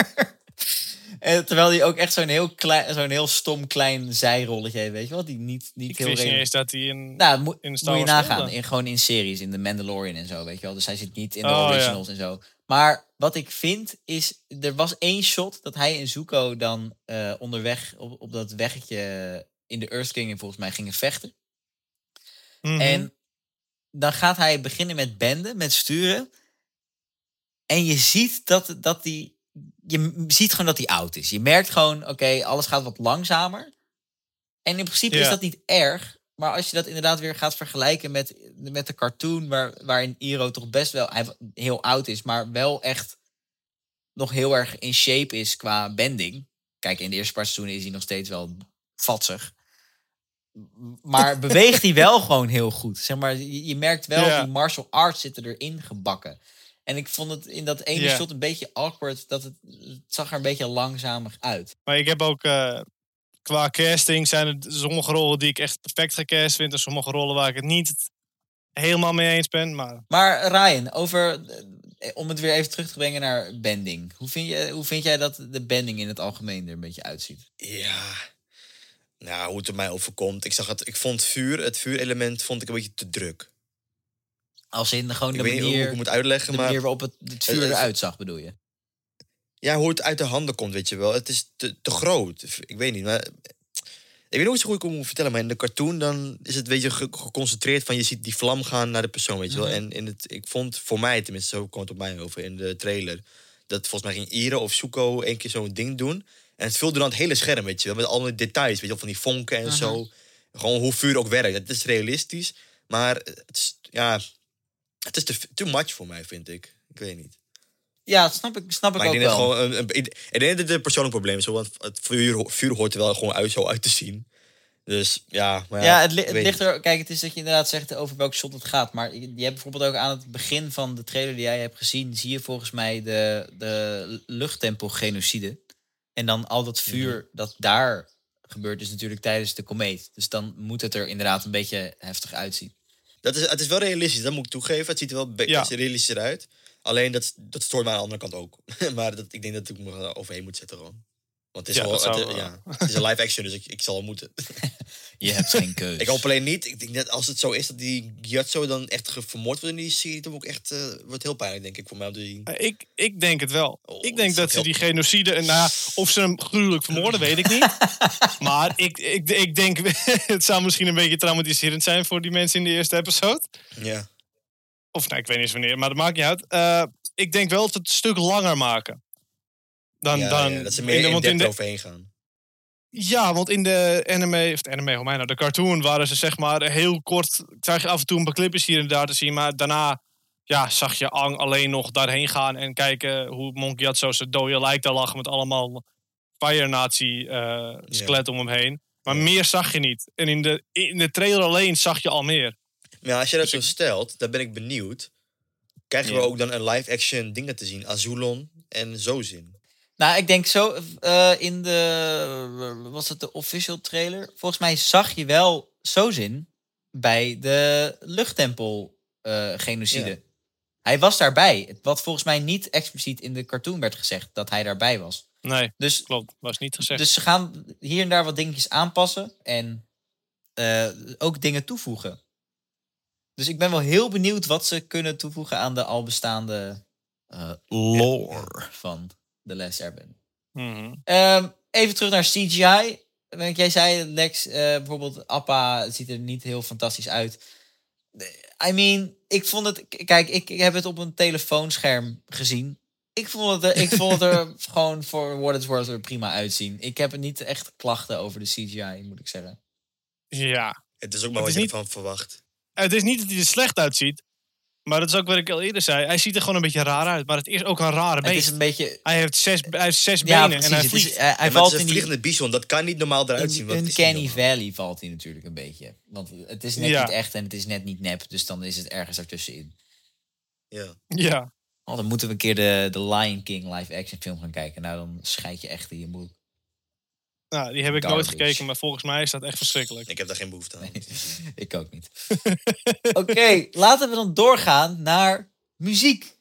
en terwijl hij ook echt zo'n heel, klein, zo'n heel stom klein zijrolletje heeft. Weet je wel? Die niet, niet ik heel wist niet eens dat hij in... nou, moet, in moet Star je Wars nagaan. In, gewoon in series, in The Mandalorian en zo, weet je wel. Dus hij zit niet in de Oh, ja. originals en zo. Maar wat ik vind is, er was één shot dat hij en Zuko dan eh, onderweg op, op dat weggetje in de Earth Kingdom volgens mij gingen vechten. Mhm. En dan gaat hij beginnen met benden, met sturen. En je ziet dat, dat die. Je ziet gewoon dat hij oud is. Je merkt gewoon, oké, alles gaat wat langzamer. En in principe is dat niet erg. Maar als je dat inderdaad weer gaat vergelijken met, met de cartoon, waar, waarin Iro toch best wel hij heel oud is, maar wel echt nog heel erg in shape is qua bending. Kijk, in de eerste paar seizoenen is hij nog steeds wel vatsig. Maar beweegt hij wel gewoon heel goed. Zeg maar, je, je merkt wel, Ja. die martial arts zitten erin gebakken. En ik vond het in dat ene Ja. shot een beetje awkward. Dat het, het zag er een beetje langzamer uit. Maar ik heb ook eh, qua casting zijn er sommige rollen die ik echt perfect gecast vind. En sommige rollen waar ik het niet helemaal mee eens ben. Maar Maar Ryan, over, eh, om het weer even terug te brengen naar bending. Hoe vind, je, hoe vind jij dat de bending in het algemeen er een beetje uitziet? Ja. Nou, hoe het op mij overkomt. Ik, zag het, ik vond vuur, het vuurelement vond ik een beetje te druk. Als in gewoon Ik de weet niet hoe ik moet uitleggen, de maar... manier waarop het, het vuur het- eruit zag, bedoel je? Ja, hoe het uit de handen komt, weet je wel. Het is te, te groot. Ik weet niet, maar... Ik weet niet hoe ik het moet vertellen, maar in de cartoon dan is het een beetje ge- geconcentreerd van je ziet die vlam gaan naar de persoon, weet je wel. Mhm. En in het, ik vond voor mij, tenminste zo kwam het op mij over in de trailer, dat volgens mij ging Ire of Zuko één keer zo'n ding doen. En het vulde dan het hele scherm, weet je wel, met alle details, weet je wel, van die vonken en zo. Gewoon hoe vuur ook werkt. Het is realistisch, maar het is, ja, het is te, too much voor mij, vind ik. Ik weet niet. Ja, dat snap ik, snap ik Maar ik ook dat wel. gewoon een, een, ik ik denk dat het een persoonlijk probleem is, want het vuur, vuur hoort er wel gewoon uit, zo uit te zien. Dus ja, maar Ja, het, li- ik het ligt er. Kijk, het is dat je inderdaad zegt over welk shot het gaat. Maar je, hebt bijvoorbeeld ook aan het begin van de trailer die jij hebt gezien, zie je volgens mij de, de luchttempel-genocide. En dan al dat vuur Mhm. dat daar gebeurt, is natuurlijk tijdens de komeet. Dus dan moet het er inderdaad een beetje heftig uitzien. Dat is, het is wel realistisch, dat moet ik toegeven. Het ziet er wel Ja. realistischer uit. Alleen dat, dat stoort mij aan de andere kant ook. maar dat, ik denk dat ik me er overheen moet zetten gewoon. Want het is, Ja, wel, het, wel. ja, het is een live action, dus ik, ik zal moeten. Je hebt geen keuze. ik hoop alleen niet, ik denk dat als het zo is dat die Gyatso dan echt vermoord wordt in die serie, dan wordt ook echt, eh, wordt heel pijnlijk denk ik voor mij om te zien. eh, ik, ik denk het wel. Oh, ik denk dat ze die genocide... en Nou, of ze hem gruwelijk vermoorden, weet ik niet. maar ik, ik, ik denk... het zou misschien een beetje traumatiserend zijn voor die mensen in de eerste episode. Ja. Of nou, ik weet niet eens wanneer, maar dat maakt niet uit. Eh, ik denk wel dat het een stuk langer maken. Dan, Ja, dan ja, dat ze in meer de- in want in de, overheen gaan. Ja, want in de anime, of de anime, hoe mij nou, de cartoon waren ze zeg maar heel kort. Zag je af en toe een paar clipjes hier en daar te zien, maar daarna ja, zag je Ang alleen nog daarheen gaan en kijken hoe Monkey had zo zijn dode lijk daar lachen met allemaal Fire Nazi eh skeletten om hem heen. Maar Ja. meer zag je niet. En in de, in de trailer alleen zag je al meer. Maar ja, als je dat Dus zo stelt, dan ben ik benieuwd. Krijgen we ook dan een live-action dingen te zien? Azulon en Zozin. Nou, ik denk zo eh, in de. Was het de official trailer? Volgens mij zag je wel Sozin bij de luchttempel eh. Ja. Hij was daarbij. Wat volgens mij niet expliciet in de cartoon werd gezegd dat hij daarbij was. Nee, Dus, klopt. Was niet gezegd. dus ze gaan hier en daar wat dingetjes aanpassen en eh, ook dingen toevoegen. Dus ik ben wel heel benieuwd wat ze kunnen toevoegen aan de al bestaande eh, lore van The Last Airbender. Mhm. Ehm, even terug naar CGI. Want Jij zei, Lex, eh, bijvoorbeeld Appa ziet er niet heel fantastisch uit. I mean, ik vond het... Kijk, ik, ik heb het op een telefoonscherm gezien. Ik vond het er, ik vond het er gewoon voor what it's worth er prima uitzien. Ik heb niet echt klachten over de CGI, moet ik zeggen. Ja, Het is ook maar wat je ervan verwacht. het is niet dat hij er slecht uitziet. Maar dat is ook wat ik al eerder zei. Hij ziet er gewoon een beetje raar uit. Maar het is ook een rare Het beest. is een beetje... Hij heeft zes, hij heeft zes Ja, benen precies. en hij is- vliegt. hij, hij Ja, maar valt het is in een die... vliegende bison, dat kan niet normaal eruit zien. In, normaal. Valley valt hij natuurlijk een beetje. Want het is net Ja. niet echt en het is net niet nep. Dus dan is het ergens ertussenin. Ja. Ja. Oh, dan moeten we een keer de, de Lion King live action film gaan kijken. Nou, dan scheid je echt in je broek. Nou, die heb ik nooit gekeken, maar volgens mij is dat echt verschrikkelijk. Ik heb daar geen behoefte aan. Ik ook niet. Oké, laten we dan doorgaan naar muziek.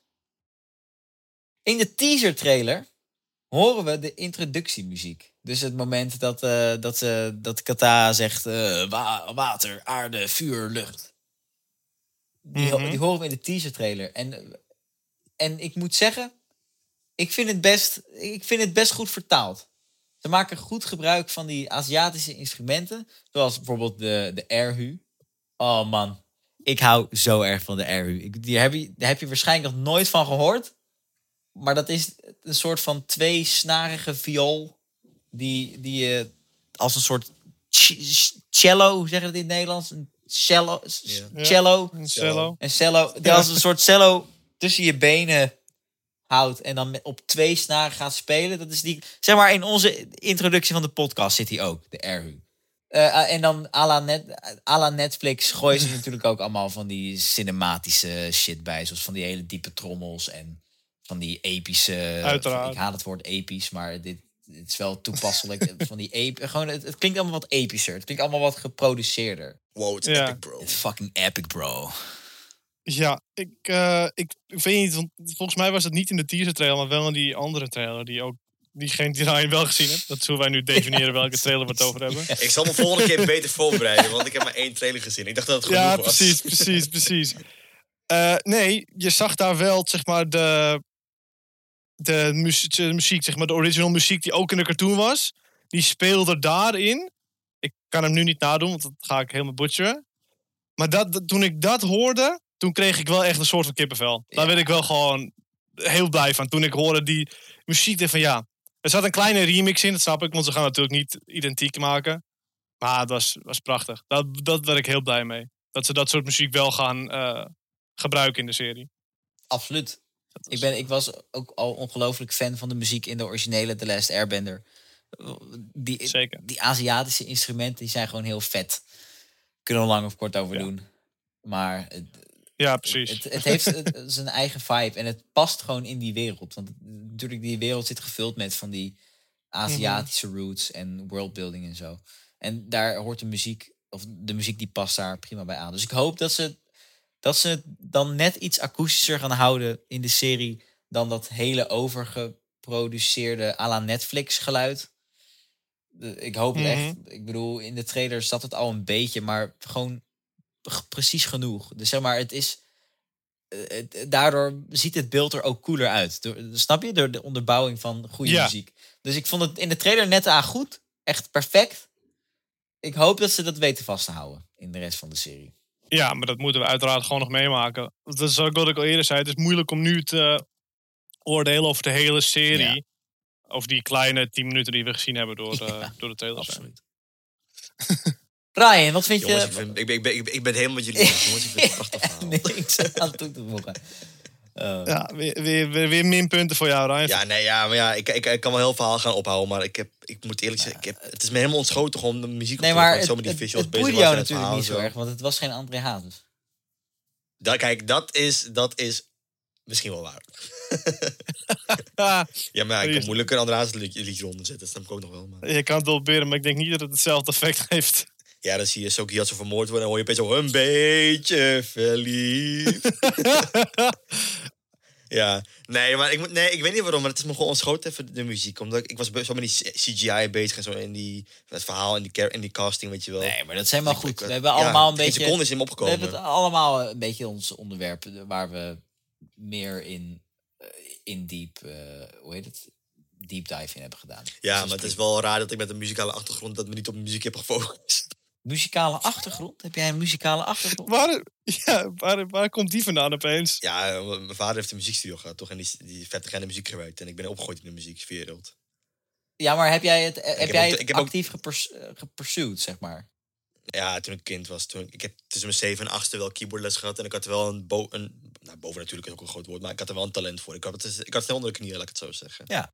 In de teaser trailer horen we de introductiemuziek. Dus het moment dat, eh dat, ze dat Kata zegt eh, wa- water, aarde, vuur, lucht. Die, Mhm. die horen we in de teaser trailer. En, eh, en ik moet zeggen, ik vind, het best, ik vind het best goed vertaald. Ze maken goed gebruik van die Aziatische instrumenten. Zoals bijvoorbeeld de, de erhu. Oh man, ik hou zo erg van de erhu. Ik, die heb je, daar heb je waarschijnlijk nog nooit van gehoord. Maar dat is een soort van tweesnarige viool. Die, die je als een soort cello, hoe zeg je dat in het Nederlands? Een cello. Ja. cello. Een cello. Een cello. Die als een soort cello tussen je benen houdt. En dan op twee snaren gaat spelen. Dat is die. Zeg maar, in onze introductie van de podcast zit hij ook, de erhu. Eh, en dan à la, net, à la Netflix gooien ze natuurlijk ook allemaal van die cinematische shit bij. Zoals van die hele diepe trommels en van die epische... Uiteraard. Ik haat het woord episch, maar dit, dit is wel toepasselijk. van die ep, gewoon, het, het klinkt allemaal wat epischer. Het klinkt allemaal wat geproduceerder. Wow, het is Ja. epic, bro. Het is fucking epic, bro. Ja, ik, eh, ik, ik weet niet, want volgens mij was het niet in de teaser trailer, maar wel in die andere trailer die ook diegene die Ryan wel gezien hebt. Dat hoe wij nu definiëren welke trailer we het over hebben. Ik zal me volgende keer beter voorbereiden, want ik heb maar één trailer gezien. Ik dacht dat het genoeg Ja, was. precies, precies, precies. Eh, nee, je zag daar wel, zeg maar, de, de, muziek, de muziek, zeg maar, de original muziek die ook in de cartoon was. Die speelde daarin. Ik kan hem nu niet nadoen, want dat ga ik helemaal butcheren. Maar dat, dat- toen ik dat hoorde, toen kreeg ik wel echt een soort van kippenvel. Daar werd ik wel gewoon heel blij van. Toen ik hoorde die muziek, dacht van ja, er zat een kleine remix in, dat snap ik, want ze gaan natuurlijk niet identiek maken. Maar het was, was prachtig. Dat, dat werd ik heel blij mee. Dat ze dat soort muziek wel gaan eh, gebruiken in de serie. Absoluut. Was- Ik, ben, ik was ook al ongelooflijk fan van de muziek in de originele The Last Airbender. Die, Zeker. die Aziatische instrumenten die zijn gewoon heel vet. Kunnen we lang of kort over Ja. doen. Maar het, Ja, precies. het, het heeft het- zijn eigen vibe. En het past gewoon in die wereld. Want natuurlijk, die wereld zit gevuld met van die Aziatische roots en worldbuilding en zo. En daar hoort de muziek, of de muziek die past daar prima bij aan. Dus ik hoop dat ze, dat ze het dan net iets akoestischer gaan houden in de serie dan dat hele overgeproduceerde à la Netflix geluid. Ik hoop het echt. Ik bedoel, in de trailer zat het al een beetje, maar gewoon precies genoeg. Dus zeg maar, het is. eh, het- daardoor ziet het beeld er ook cooler uit. Door, snap je? Door de onderbouwing van goede Ja. muziek. Dus ik vond het in de trailer net aan goed. Echt perfect. Ik hoop dat ze dat weten vast te houden in de rest van de serie. Ja, maar dat moeten we uiteraard gewoon nog meemaken. Dat is ook wat ik al eerder zei. Het is moeilijk om nu te oordelen over de hele serie. Ja. Over die kleine 10 minuten die we gezien hebben door, eh, Ja, door de trailers. Absoluut. Ryan, wat vind Jongens, je? ik, ben, ik, ben, ik, ben, ik ben helemaal met jullie jongens. Ik vind het prachtig verhaal. Niks aan toe te voegen. Eh, Ja, weer, weer, weer, minpunten voor jou, Ryan. Ja, nee, ja, maar ja, ik, ik, ik kan wel heel verhaal gaan ophouden, maar ik, heb, ik moet eerlijk zeggen, ik heb, het is me helemaal ontschoten gewoon de muziek nee, op te maar het, zo met die het, visuals het bezig jou natuurlijk niet zo erg, want het was geen André Hazes. Dat, kijk, dat is, dat is misschien wel waar. Ja, maar ja, ik kan moeilijk een André Hazes liedje liedje eronder zetten, dat snap ik ook nog wel. Maar. je kan het wel proberen, maar ik denk niet dat het hetzelfde effect heeft. Ja, dan zie je Soki had zo vermoord worden en hoor je opeens zo een beetje verliefd. ja, nee, maar ik, moet- nee, ik weet niet waarom, maar het is me gewoon ontschoten even de muziek. Omdat ik, ik was zo met die CGI bezig en zo in die, het verhaal en die, en die casting, weet je wel. Nee, maar dat helemaal Ik- goed. ik- We hebben ja, allemaal een beetje... seconde is in me We opgekomen. hebben het allemaal een beetje ons onderwerp waar we meer in, eh, in diep, eh, hoe heet het? Deep dive in hebben gedaan. Dus Ja, dat maar het is wel raar dat ik met een muzikale achtergrond dat me niet op muziek heb gefocust. Muzikale achtergrond? Heb jij een muzikale achtergrond? Waar, ja, waar, waar komt die vandaan opeens? Ja, mijn vader heeft een muziekstudio gehad, toch? En die, die de muziek gewerkt. En ik ben opgegroeid in de muziekwereld. Ja, maar heb jij het, eh, heb heb jij ook- het ik heb ook- actief gepers- eh, gepursued, zeg maar? Ja, toen ik kind was. Toen, ik heb tussen mijn zeven en achtste wel keyboardles gehad. En ik had er wel een, bo een nou, boven natuurlijk is ook een groot woord, maar ik had er wel een talent voor. Ik had het, ik had het snel onder de knieën, laat ik het zo zeggen. Ja.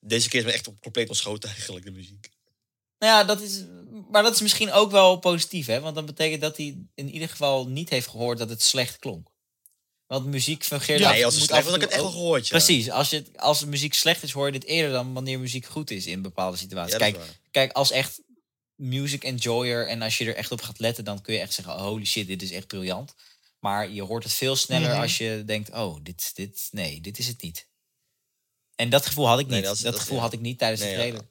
Deze keer is me echt op- compleet ontschoten eigenlijk, de muziek. Nou ja, dat is, maar dat is misschien ook wel positief, hè? Want dat betekent dat hij in ieder geval niet heeft gehoord dat het slecht klonk. Want muziek fungeert Ja, af- als het ik het echt wel gehoord. Ja. Precies, als, je, het- als de muziek slecht is, hoor je dit eerder dan wanneer muziek goed is in bepaalde situaties. Ja, kijk, kijk, als echt music enjoyer en als je er echt op gaat letten, dan kun je echt zeggen, holy shit, dit is echt briljant. Maar je hoort het veel sneller Mhm. als je denkt, oh, dit, dit, nee, dit is het niet. En dat gevoel had ik niet. Nee, dat dat is- dat- gevoel ja. had ik niet tijdens Nee, de ja, trailer.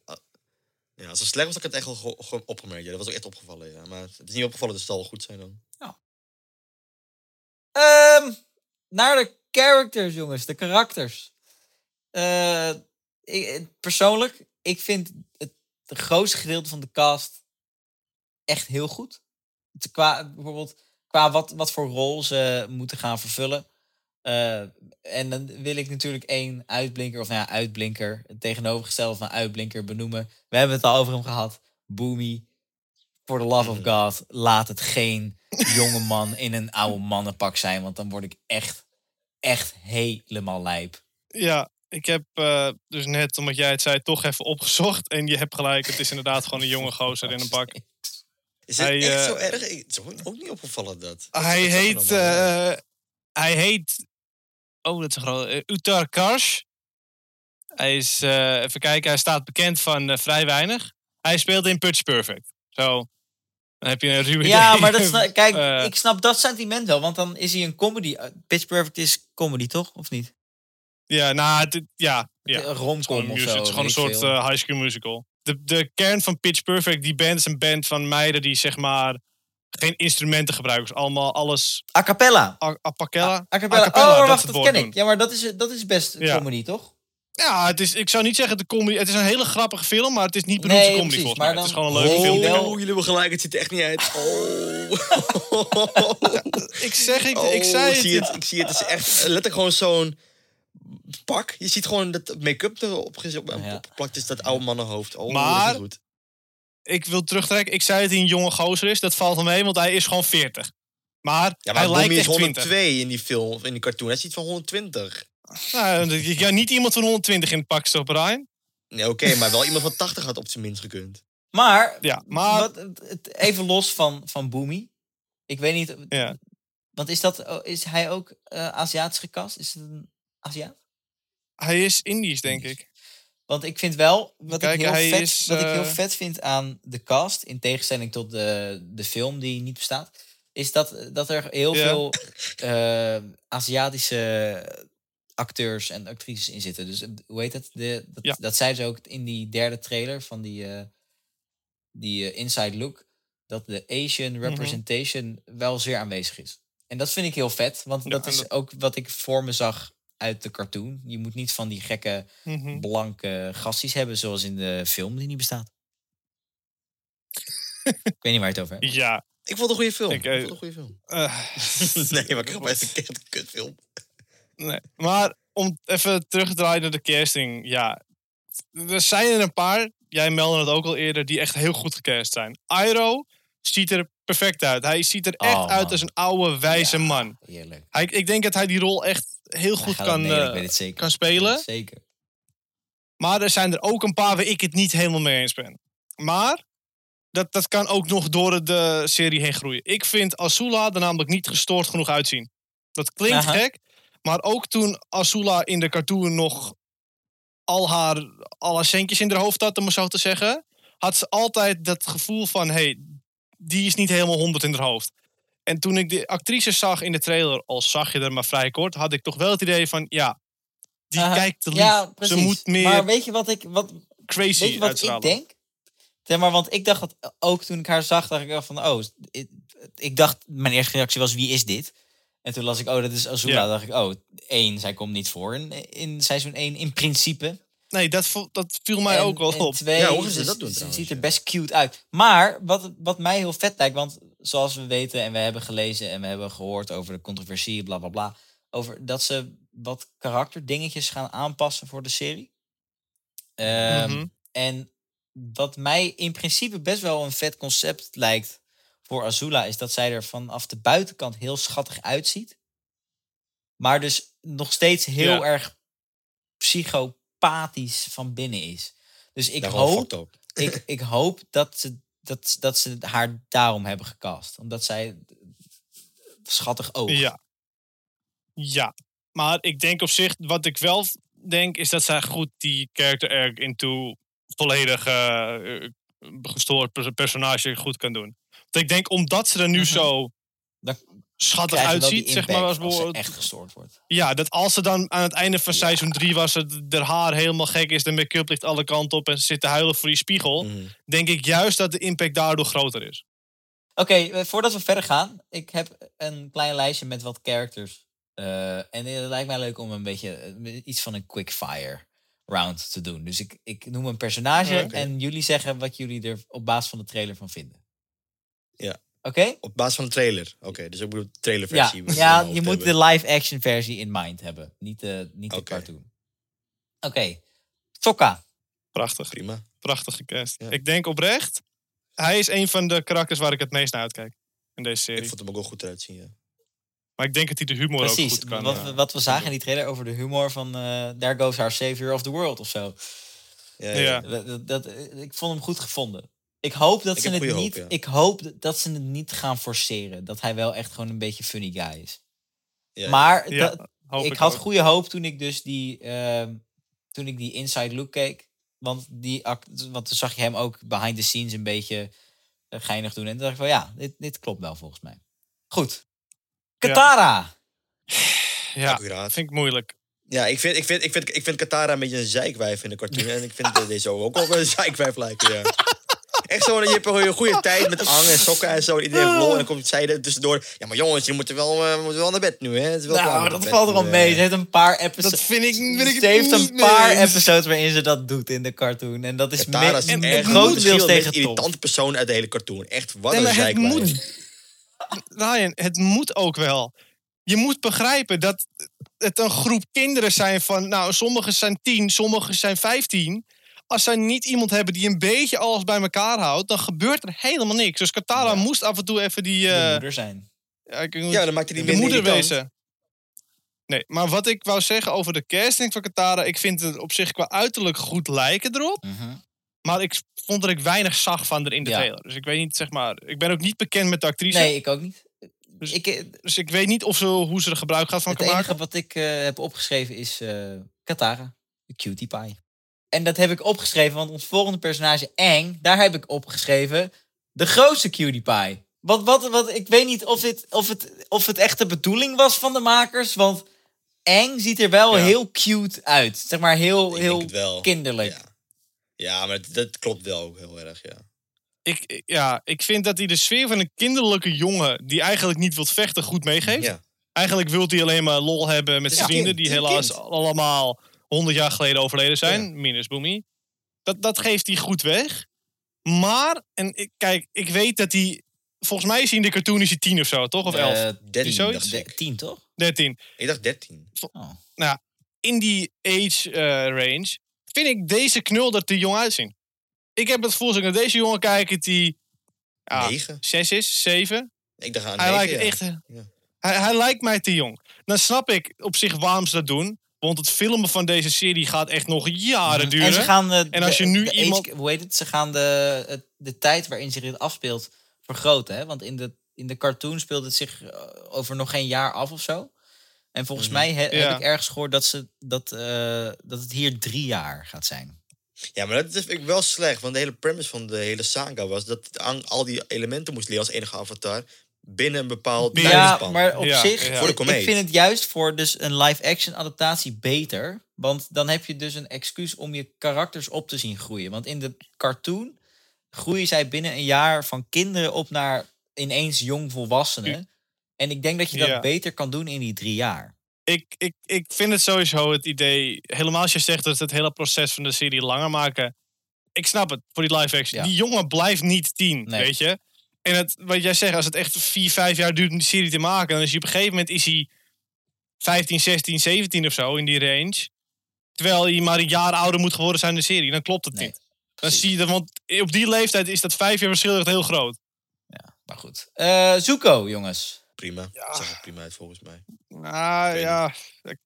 Ja, als slecht was, ik het echt gewoon opgemerkt. Ja, dat was ook echt opgevallen. Ja. Maar het is niet opgevallen, dus het zal goed zijn dan. Ehm, naar de characters, jongens, de karakters. Eh, ik, persoonlijk, ik vind het, het grootste gedeelte van de cast echt heel goed. Qua, bijvoorbeeld, qua wat, wat voor rol ze moeten gaan vervullen. Eh, en dan wil ik natuurlijk één uitblinker, of nou ja, uitblinker, het tegenovergestelde van uitblinker benoemen. We hebben het al over hem gehad. Boomy, for the love of Mhm. God, laat het geen jonge man in een oude mannenpak zijn, want dan word ik echt, echt helemaal lijp. Ja, ik heb eh, dus net, omdat jij het zei, toch even opgezocht. En je hebt gelijk, het is inderdaad gewoon een jonge gozer in een pak. Is het Hij, echt eh, zo erg? Het is ook- niet opgevallen dat. Dat- Hij heet, hij heet, oh dat is een groot, eh, Uttar Karsh. Hij is, eh, even kijken, hij staat bekend van eh, vrij weinig. Hij speelt in Pitch Perfect. Zo, dan heb je een ruwe Ja, idee. maar dat kijk, ik snap dat sentiment wel, want dan is hij een comedy. Pitch Perfect is comedy, toch? Of niet? Ja, nou, het, ja, ja. Romcom of zo. het is gewoon een soort high school musical. De, de kern van Pitch Perfect, die band is een band van meiden die zeg maar geen instrumenten gebruiken. Dus allemaal alles A cappella. a, a cappella. A cappella. A cappella, oh, dat wacht, is het dat ken ik. Ja, maar dat is, dat is best Ja. comedy, toch? Ja, het is, ik zou niet zeggen de comedy. Het is een hele grappige film, maar het is niet bedoeld Nee, voor comedy precies, volgens mij. Het is gewoon een leuke Oh, film. wel- Oh, jullie hebben gelijk, het ziet er echt niet uit. Oh. Ik zeg, ik, Oh, ik zei het. zie het. Ik zie het. Het is echt letterlijk gewoon zo'n pak. Je ziet gewoon dat make-up erop opgeplakt is, dat oude mannenhoofd. Oh, Maar- dat is niet goed. Ik wil terugtrekken. Ik zei dat hij een jonge gozer is. Dat valt wel mee, want hij is gewoon 40. Maar, Ja, maar hij lijkt Bobby is echt 20. 102 in die film, of in die cartoon. Hij is iets van 120. Nou, je kan niet iemand van 120 in het pak stoppen, Brian. Nee, oké, maar wel iemand van 80 had op zijn minst gekund. Maar, Ja, maar... wat, even los van, van Boomy. Ik weet niet, Ja. want is, dat, oh, is hij ook eh Aziatisch gekast? Is het een Aziat? Hij is Indisch, denk ik. Want ik vind wel, wat, ik, heel hij vet, is, wat ik heel eh, vet vind aan de cast, in tegenstelling tot de, de film die niet bestaat, is dat, dat er heel Ja. veel eh, Aziatische acteurs en actrices in zitten. Dus eh, hoe heet het? De, dat, Ja. dat zei ze ook in die derde trailer van die, die Inside Look, dat de Asian Mhm. representation wel zeer aanwezig is. En dat vind ik heel vet, want Ja, dat is dat- ook wat ik voor me zag uit de cartoon. Je moet niet van die gekke Mhm. blanke gasties hebben, zoals in de film die niet bestaat. ik weet niet waar je het over hebt. Ja. Ik vond het een goede film. Ik, Ik, eh, vond het een goede film. eh, nee, maar ik heb best een kutfilm. nee. Maar om even terug te draaien naar de casting. Ja, er zijn er een paar. Jij meldde het ook al eerder. Die echt heel goed gecast zijn. Iroh ziet er perfect uit. Hij ziet er echt Oh, uit als een oude, wijze Ja, man. Heerlijk. Hij, ik denk dat hij die rol echt heel goed het kan, eh, het zeker. kan spelen. het Zeker. Maar er zijn er ook een paar waar ik het niet helemaal mee eens ben. Maar dat, dat kan ook nog door de serie heen groeien. Ik vind Azula er namelijk niet gestoord genoeg uitzien. Dat klinkt Aha. gek, maar ook toen Azula in de cartoon nog al haar, al haar centjes in haar hoofd had, om maar zo te zeggen, had ze altijd dat gevoel van, hey, die is niet helemaal honderd in haar hoofd. En toen ik de actrice zag in de trailer, al zag je er maar vrij kort, had ik toch wel het idee van, ja, die kijkt te lief. Ja, ze moet meer Maar weet je wat ik, wat, crazy weet je wat uitstralen. ik denk? Zeg maar, want ik dacht dat ook toen ik haar zag, dacht ik wel van, oh, ik, ik dacht, mijn eerste reactie was, wie is dit? En toen las ik, oh, dat is Azula. Ja. dacht ik, oh, één, zij komt niet voor in, in seizoen 1 in principe. Nee, dat, dat viel mij En- ook wel op. Twee, Ja, hoe gaan ze dat doen Ze ziet er best cute uit. Maar wat, wat mij heel vet lijkt, want zoals we weten en we hebben gelezen en we hebben gehoord over de controversie, bla bla bla, over dat ze wat karakterdingetjes gaan aanpassen voor de serie. Ehm, Mhm. En wat mij in principe best wel een vet concept lijkt voor Azula, is dat zij er vanaf de buitenkant heel schattig uitziet. Maar dus nog steeds heel Ja. erg psychopathisch van binnen is. Dus ik hoop, ik, ik hoop dat ze, dat, dat ze haar daarom hebben gecast. Omdat zij schattig oog. Ja. Ja, maar ik denk op zich, wat ik wel denk, is dat zij goed die character arc into volledig eh, gestoord pers- personage goed kan doen. Want ik denk, omdat ze er nu Mhm. zo Dan schattig uitziet, zeg maar, als als echt gestoord wordt. Ja, dat als ze dan aan het einde van Ja. seizoen 3 was, het haar haar helemaal gek is, de make-up ligt alle kanten op en ze zit te huilen voor die spiegel, Mhm. denk ik juist dat de impact daardoor groter is. Oké, eh, voordat we verder gaan, ik heb een klein lijstje met wat characters. Eh, en het lijkt mij leuk om een beetje eh, iets van een quick fire round te doen. Dus ik, ik noem een personage oké. en jullie zeggen wat jullie er op basis van de trailer van vinden. Ja. Oké? Op basis van de trailer. Oké, dus ik bedoel de Ja, trailerversie. moet ja mijn je moet hebben. de live-action versie in mind hebben. Niet de, niet de cartoon. Oké. Sokka. Prachtig, Prima. prachtige cast. Ja. Ik denk oprecht, hij is een van de karakters waar ik het meest naar uitkijk in deze serie. Ik vond hem ook wel goed eruit zien, ja. Maar ik denk dat hij de humor ook Precies. goed kan. wat, eh, we- wat we zagen in die trailer over de humor van eh There Goes Our Savior of the World of zo. Ja, Ja. ja. Dat- ik vond hem goed gevonden. Ik hoop dat Ik ze het niet. hoop, ja. Ik hoop dat ze het niet gaan forceren. Dat hij wel echt gewoon een beetje funny guy is. Ja, maar ja, dat- ik, ik had ook. goede hoop toen ik dus die, ehm, toen ik die inside look keek. Want, die, act- want toen zag je hem ook behind the scenes een beetje eh, geinig doen. En toen dacht ik van ja, dit, dit klopt wel volgens mij. Goed. Katara. Ja, accuraat. vind ik moeilijk. Ja, ik vind, ik, vind, ik, vind, ik vind Katara een beetje een zeikwijf in de cartoon. En ik vind deze ook wel een zeikwijf lijken, ja. Echt zo, je hebt een goede tijd met Ang en sokken en zo. en Iedereen heeft lol. En dan komt zij er tussendoor. Ja, maar jongens, je moet wel, eh, we moeten wel naar bed nu, hè. Het is wel Nou, dat valt er al nu, mee. eh. Ze heeft een paar episodes. Dat vind ik, vind ik Ze heeft niet een paar episodes waarin ze dat doet in de cartoon. En dat is Katara is echt grotendeels tegen irritante persoon uit de hele cartoon. Echt, wat Nee, een maar het moet. Ryan, het moet ook wel. Je moet begrijpen dat het een groep kinderen zijn van... Nou, sommigen zijn tien, sommigen zijn vijftien. Als zij niet iemand hebben die een beetje alles bij elkaar houdt... dan gebeurt er helemaal niks. Dus Katara Ja. moest af en toe even die... de eh, moeder zijn. ja, ik- Ja, dan maakt hij die de moeder wezen. Nee, maar wat ik wou zeggen over de casting van Katara... ik vind het op zich qua uiterlijk goed lijken erop. Mhm. Maar ik vond dat ik weinig zag van er in de Ja. trailer. Dus ik weet niet, zeg maar... Ik ben ook niet bekend met de actrice. Nee, ik ook niet. Dus- ik, eh, Dus ik weet niet of ze, hoe ze er gebruik gaat van het kan enige maken. wat ik eh, heb opgeschreven is eh, Katara, de cutie pie. En dat heb ik opgeschreven, want ons volgende personage, Aang, daar heb ik opgeschreven de grootste cutie pie. Wat, wat, wat, ik weet niet of, dit, of, het, of het echt de bedoeling was van de makers, want Aang ziet er wel Ja. heel cute uit. Zeg maar heel, Ik denk heel het wel. kinderlijk. Ja. ja, maar dat, dat klopt wel ook heel erg, ja. Ik, ja, ik vind dat hij de sfeer van een kinderlijke jongen... die eigenlijk niet wil vechten, goed meegeeft. Ja, Eigenlijk wil hij alleen maar lol hebben met zijn vrienden... die helaas kind. allemaal honderd jaar geleden overleden zijn. Minus Boomy. Dat, dat geeft hij goed weg. Maar, en ik, kijk, ik weet dat hij... Volgens mij is hij in de cartoon is hij tien of zo, toch? Of elf? Eh, 13 zoiets? dacht de- ik. tien, toch? Dertien. Ik dacht 13. Oh. in die age eh, range vind ik deze knul er te jong uitzien. Ik heb het gevoel, als ik naar deze jongen kijk, dat hij ja, 9? zes is, zeven. Ik dacht aan Hij 9, lijkt ja. echt, Ja. hij, hij lijkt mij te jong. Dan snap ik op zich waarom ze dat doen. Want het filmen van deze serie gaat echt nog jaren Mhm. duren. En, ze gaan, eh, En als de- je nu de iemand- age- hoe heet het? Ze gaan de, de tijd waarin zich dit afspeelt vergroten. Hè? Want in de, in de cartoon speelt het zich eh, over nog geen jaar af of zo. En volgens Mhm. mij he- Ja. heb ik ergens gehoord dat, ze, dat, eh, dat het hier drie jaar gaat zijn. Ja, maar dat vind ik wel slecht. Want de hele premise van de hele saga was dat Aang al die elementen moest leren als enige avatar. Binnen een bepaald Ja, tijdspan. maar op Ja, zich, ja. Voor de ik vind het juist voor dus een live-action adaptatie beter. Want dan heb je dus een excuus om je karakters op te zien groeien. Want in de cartoon groeien zij binnen een jaar van kinderen op naar ineens jong volwassenen. En ik denk dat je dat Ja. beter kan doen in die drie jaar. ik, ik, ik vind het sowieso het idee... Helemaal als je zegt dat ze het hele proces van de serie langer maken. Ik snap het, voor die live action. Ja. Die jongen blijft niet tien, Nee. weet je. En het, wat jij zegt, als het echt vier, vijf jaar duurt om die serie te maken... dan is hij op een gegeven moment is hij 15, 16, 17 of zo in die range. Terwijl hij maar een jaar ouder moet geworden zijn in de serie. Dan klopt het Nee, niet. Dan zie je dat, want op die leeftijd is dat vijf jaar verschil echt heel groot. Maar goed. Eh Zuko, jongens. Prima. Ja. Zag er prima uit volgens mij. Nou ja,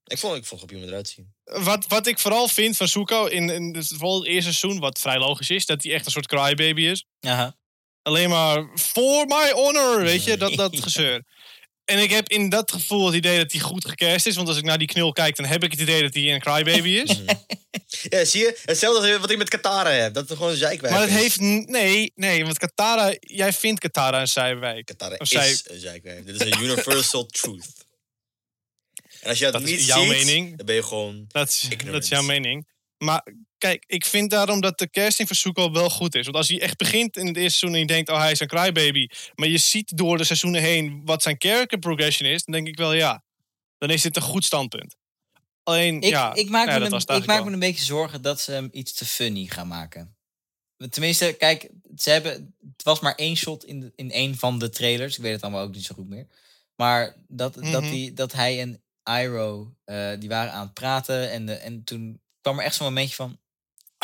Ik vond, ik vond het prima eruit zien. wat, wat ik vooral vind van Zuko in, in het, vooral het eerste seizoen, wat vrij logisch is, dat hij echt een soort crybaby is. Aha. Alleen maar for my honor, weet je, dat, dat gezeur. En ik heb in dat gevoel het idee dat hij goed gecast is. Want als ik naar die knul kijk, dan heb ik het idee dat hij een crybaby is. Ja, zie je? Hetzelfde als wat ik met Katara heb. Dat het gewoon een zeikwijf maar het is. heeft... Nee, nee, want Katara... Jij vindt Katara een zijwijk. Katara Of zij- is een zeikwijf. Dit is een universal truth. En als je dat, Dat is niet jouw ziet, mening. dan ben je gewoon... Dat is, dat is jouw mening. Maar kijk, ik vind daarom dat de casting van Zuko wel goed is. Want als hij echt begint in het eerste seizoen en je denkt, oh hij is een crybaby. Maar je ziet door de seizoenen heen wat zijn character progression is. Dan denk ik wel, ja, dan is dit een goed standpunt. Alleen, Ik, ja, ik, maak, ja, me, een, ik maak me een beetje zorgen dat ze hem iets te funny gaan maken. Tenminste, kijk, ze hebben, het was maar één shot in, de- in één van de trailers. Ik weet het allemaal ook niet zo goed meer. Maar dat, dat, Mhm. die, dat hij en Iroh, eh, die waren aan het praten. En, de, en toen kwam er echt zo'n momentje van...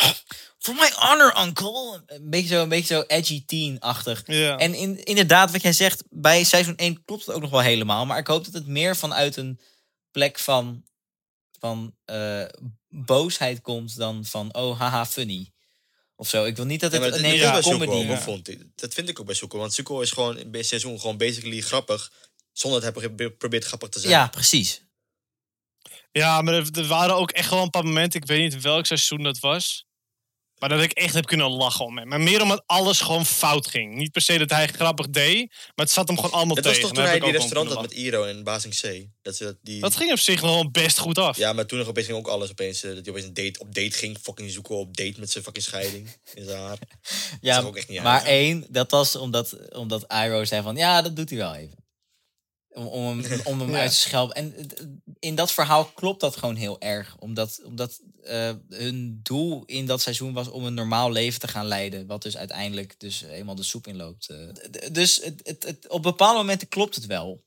For my honor, uncle! Een beetje zo, een beetje zo edgy teen-achtig. Ja. En in, inderdaad, wat jij zegt, bij seizoen 1 klopt het ook nog wel helemaal. Maar ik hoop dat het meer vanuit een plek van, van eh, boosheid komt dan van, oh, haha, funny. Of zo. Ik wil niet dat Ja, het maar een hele comedy... ja. vond. Dat vind ik ook bij Zuko. Want Zuko is gewoon in het seizoen gewoon basically grappig. Zonder dat hij probeert- grappig te zijn. Ja, precies. Ja, maar er, er waren ook echt wel een paar momenten. Ik weet niet welk seizoen dat was. Maar dat ik echt heb kunnen lachen om hem. Maar meer omdat alles gewoon fout ging. Niet per se dat hij grappig deed. Maar het zat hem gewoon allemaal Dat was tegen. toch toen hij die restaurant had met Iro en Basing C. Dat, ze dat, die... Dat ging op zich nog wel best goed af. Ja, maar toen nog opeens ging ook alles opeens... eh, dat hij opeens een date, op date ging. Fucking Zuko op date met zijn fucking scheiding. In zijn haar. Ja, zag ook echt niet maar uit. één, dat was omdat, omdat Iroh zei van, ja, dat doet hij wel even. Om, om hem, om hem Ja. uit te schelpen. En in dat verhaal klopt dat gewoon heel erg. Omdat, omdat eh, hun doel in dat seizoen was om een normaal leven te gaan leiden. Wat dus uiteindelijk dus helemaal de soep inloopt. eh. Dus het, het, het, op bepaalde momenten klopt het wel.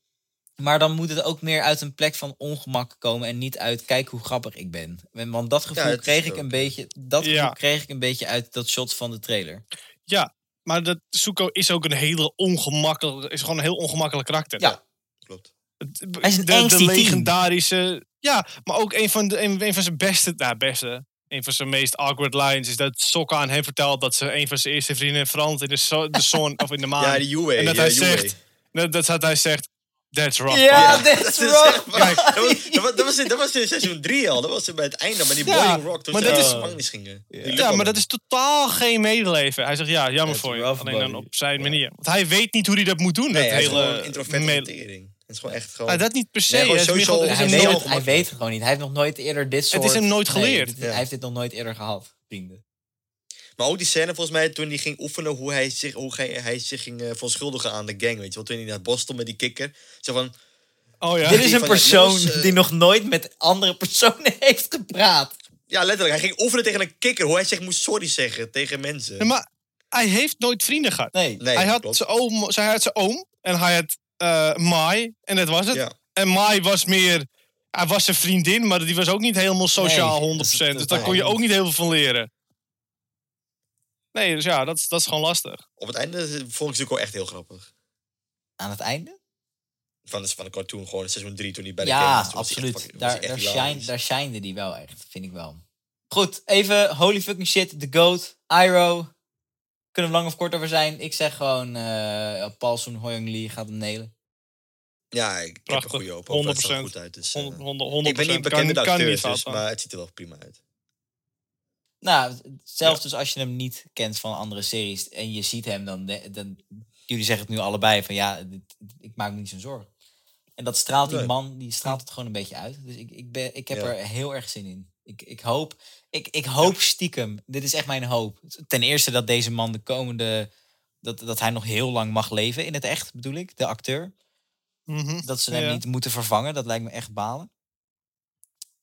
Maar dan moet het ook meer uit een plek van ongemak komen. En niet uit, kijk hoe grappig ik ben. Want dat gevoel kreeg ik een beetje... Dat Ja. gevoel kreeg ik een beetje uit dat shot van de trailer. Ja, maar dat Zuko is ook een hele ongemakkelijk, is gewoon een heel ongemakkelijk karakter. Ja. Klopt. Het- Hij is een de, de legendarische. Ja, maar ook een van, de, een, een van zijn beste, nou beste, een van zijn meest awkward lines is dat Sokka aan hem vertelt dat ze een van zijn eerste vrienden verandert in de, zo- de zon of in de maan. Ja, die Yue. en dat ja, hij Yue. zegt, dat, dat, hij zegt, that's rough. Ja, man." that's waar. Dat was- dat was- dat was in- dat was in seizoen 3 al. Dat was bij het einde, maar die Ja, Boiling Rock. Toen maar ze dat uit is- gingen. Ja, maar dat is totaal geen medeleven. Hij zegt, ja, jammer That's voor je. rough, Alleen dan op zijn manier. Want hij weet niet hoe hij dat moet doen. Nee, dat hele gewoon introvert me- hantering. Het is gewoon echt gewoon... Ah, dat niet per se. Nee, Het is gewoon- het hij, weet hem het, nooit- hij weet het gewoon niet. Hij heeft nog nooit eerder dit soort... is hem nooit Nee, geleerd. dit- Ja. Hij heeft dit nog nooit eerder gehad, vrienden. Maar ook die scène volgens mij toen hij ging oefenen hoe hij zich, hoe hij, hij zich ging uh, verontschuldigen aan de gang. Weet je wel, toen hij naar het bos stond met die kikker. Zo van, Oh ja. Dit is een van- persoon jongens, eh, die nog nooit met andere personen heeft gepraat. ja letterlijk, hij ging oefenen tegen een kikker. Hoe hij zich moest sorry zeggen tegen mensen. Nee, maar hij heeft nooit vrienden gehad. Nee. nee, hij had klopt. zijn oom, hij had zijn oom en hij had eh Mai en dat was het. Ja. En Mai was meer, hij was zijn vriendin, maar die was ook niet helemaal sociaal Nee, 100%. dat- dat- dus daar kon je ook niet heel veel van leren. Nee, dus ja, dat, is- dat is gewoon lastig. Op het einde vond ik natuurlijk wel echt heel grappig. Aan het einde? Van de, van de cartoon, gewoon seizoen 3 toen hij bij de Ja, echt absoluut. Daar, daar, shine, daar shinede die wel echt, vind ik wel. Goed, even holy fucking shit, The Goat, Iroh. Kunnen we lang of kort over zijn. Ik zeg gewoon, eh Paul Soon Hoyong Lee gaat hem nelen. Ja, ik, ik heb een Prachtig. goede hoop. over. Het zag er 100%. goed uit. Dus, eh, 100, 100, 100 ik ben niet bekend kan, kan niet acteurs, dus, maar het ziet er wel prima uit. Nou, zelfs dus als je hem niet kent van andere series en je ziet hem, dan, dan jullie zeggen het nu allebei van ja, dit- ik maak me niet zo'n zorgen. En dat straalt die Nee. man, die straalt het gewoon een beetje uit. Dus ik, ik, ben, ik heb Ja. er heel erg zin in. Ik, ik hoop, ik, ik hoop stiekem, dit is echt mijn hoop. Ten eerste dat deze man de komende, dat, dat hij nog heel lang mag leven in het echt, bedoel ik, de acteur. Mhm. Dat ze hem Ja. niet moeten vervangen, dat lijkt me echt balen.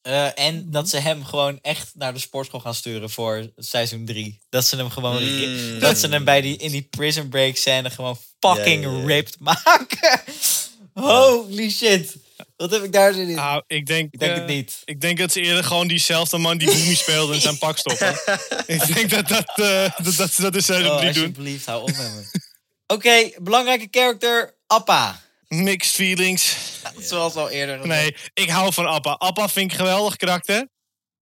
Eh, en Mhm. dat ze hem gewoon echt naar de sportschool gaan sturen voor seizoen 3. Dat ze hem gewoon Mm. dat ze hem bij die, in die prison break scène gewoon fucking ja. ripped maken. Holy shit. Wat heb ik daar zin in? Nou, ik denk, ik denk eh, het niet. Ik denk dat ze eerder gewoon diezelfde man die Boomie speelde in zijn pak stoppen. ik denk dat dat, eh, dat, dat ze dat in seizoen Oh, 3 doen. alsjeblieft, hou op met me. Oké, belangrijke character, Appa. Mixed feelings. Zoals al eerder. gezegd. Nee, ik hou van Appa. Appa vind ik een geweldig karakter.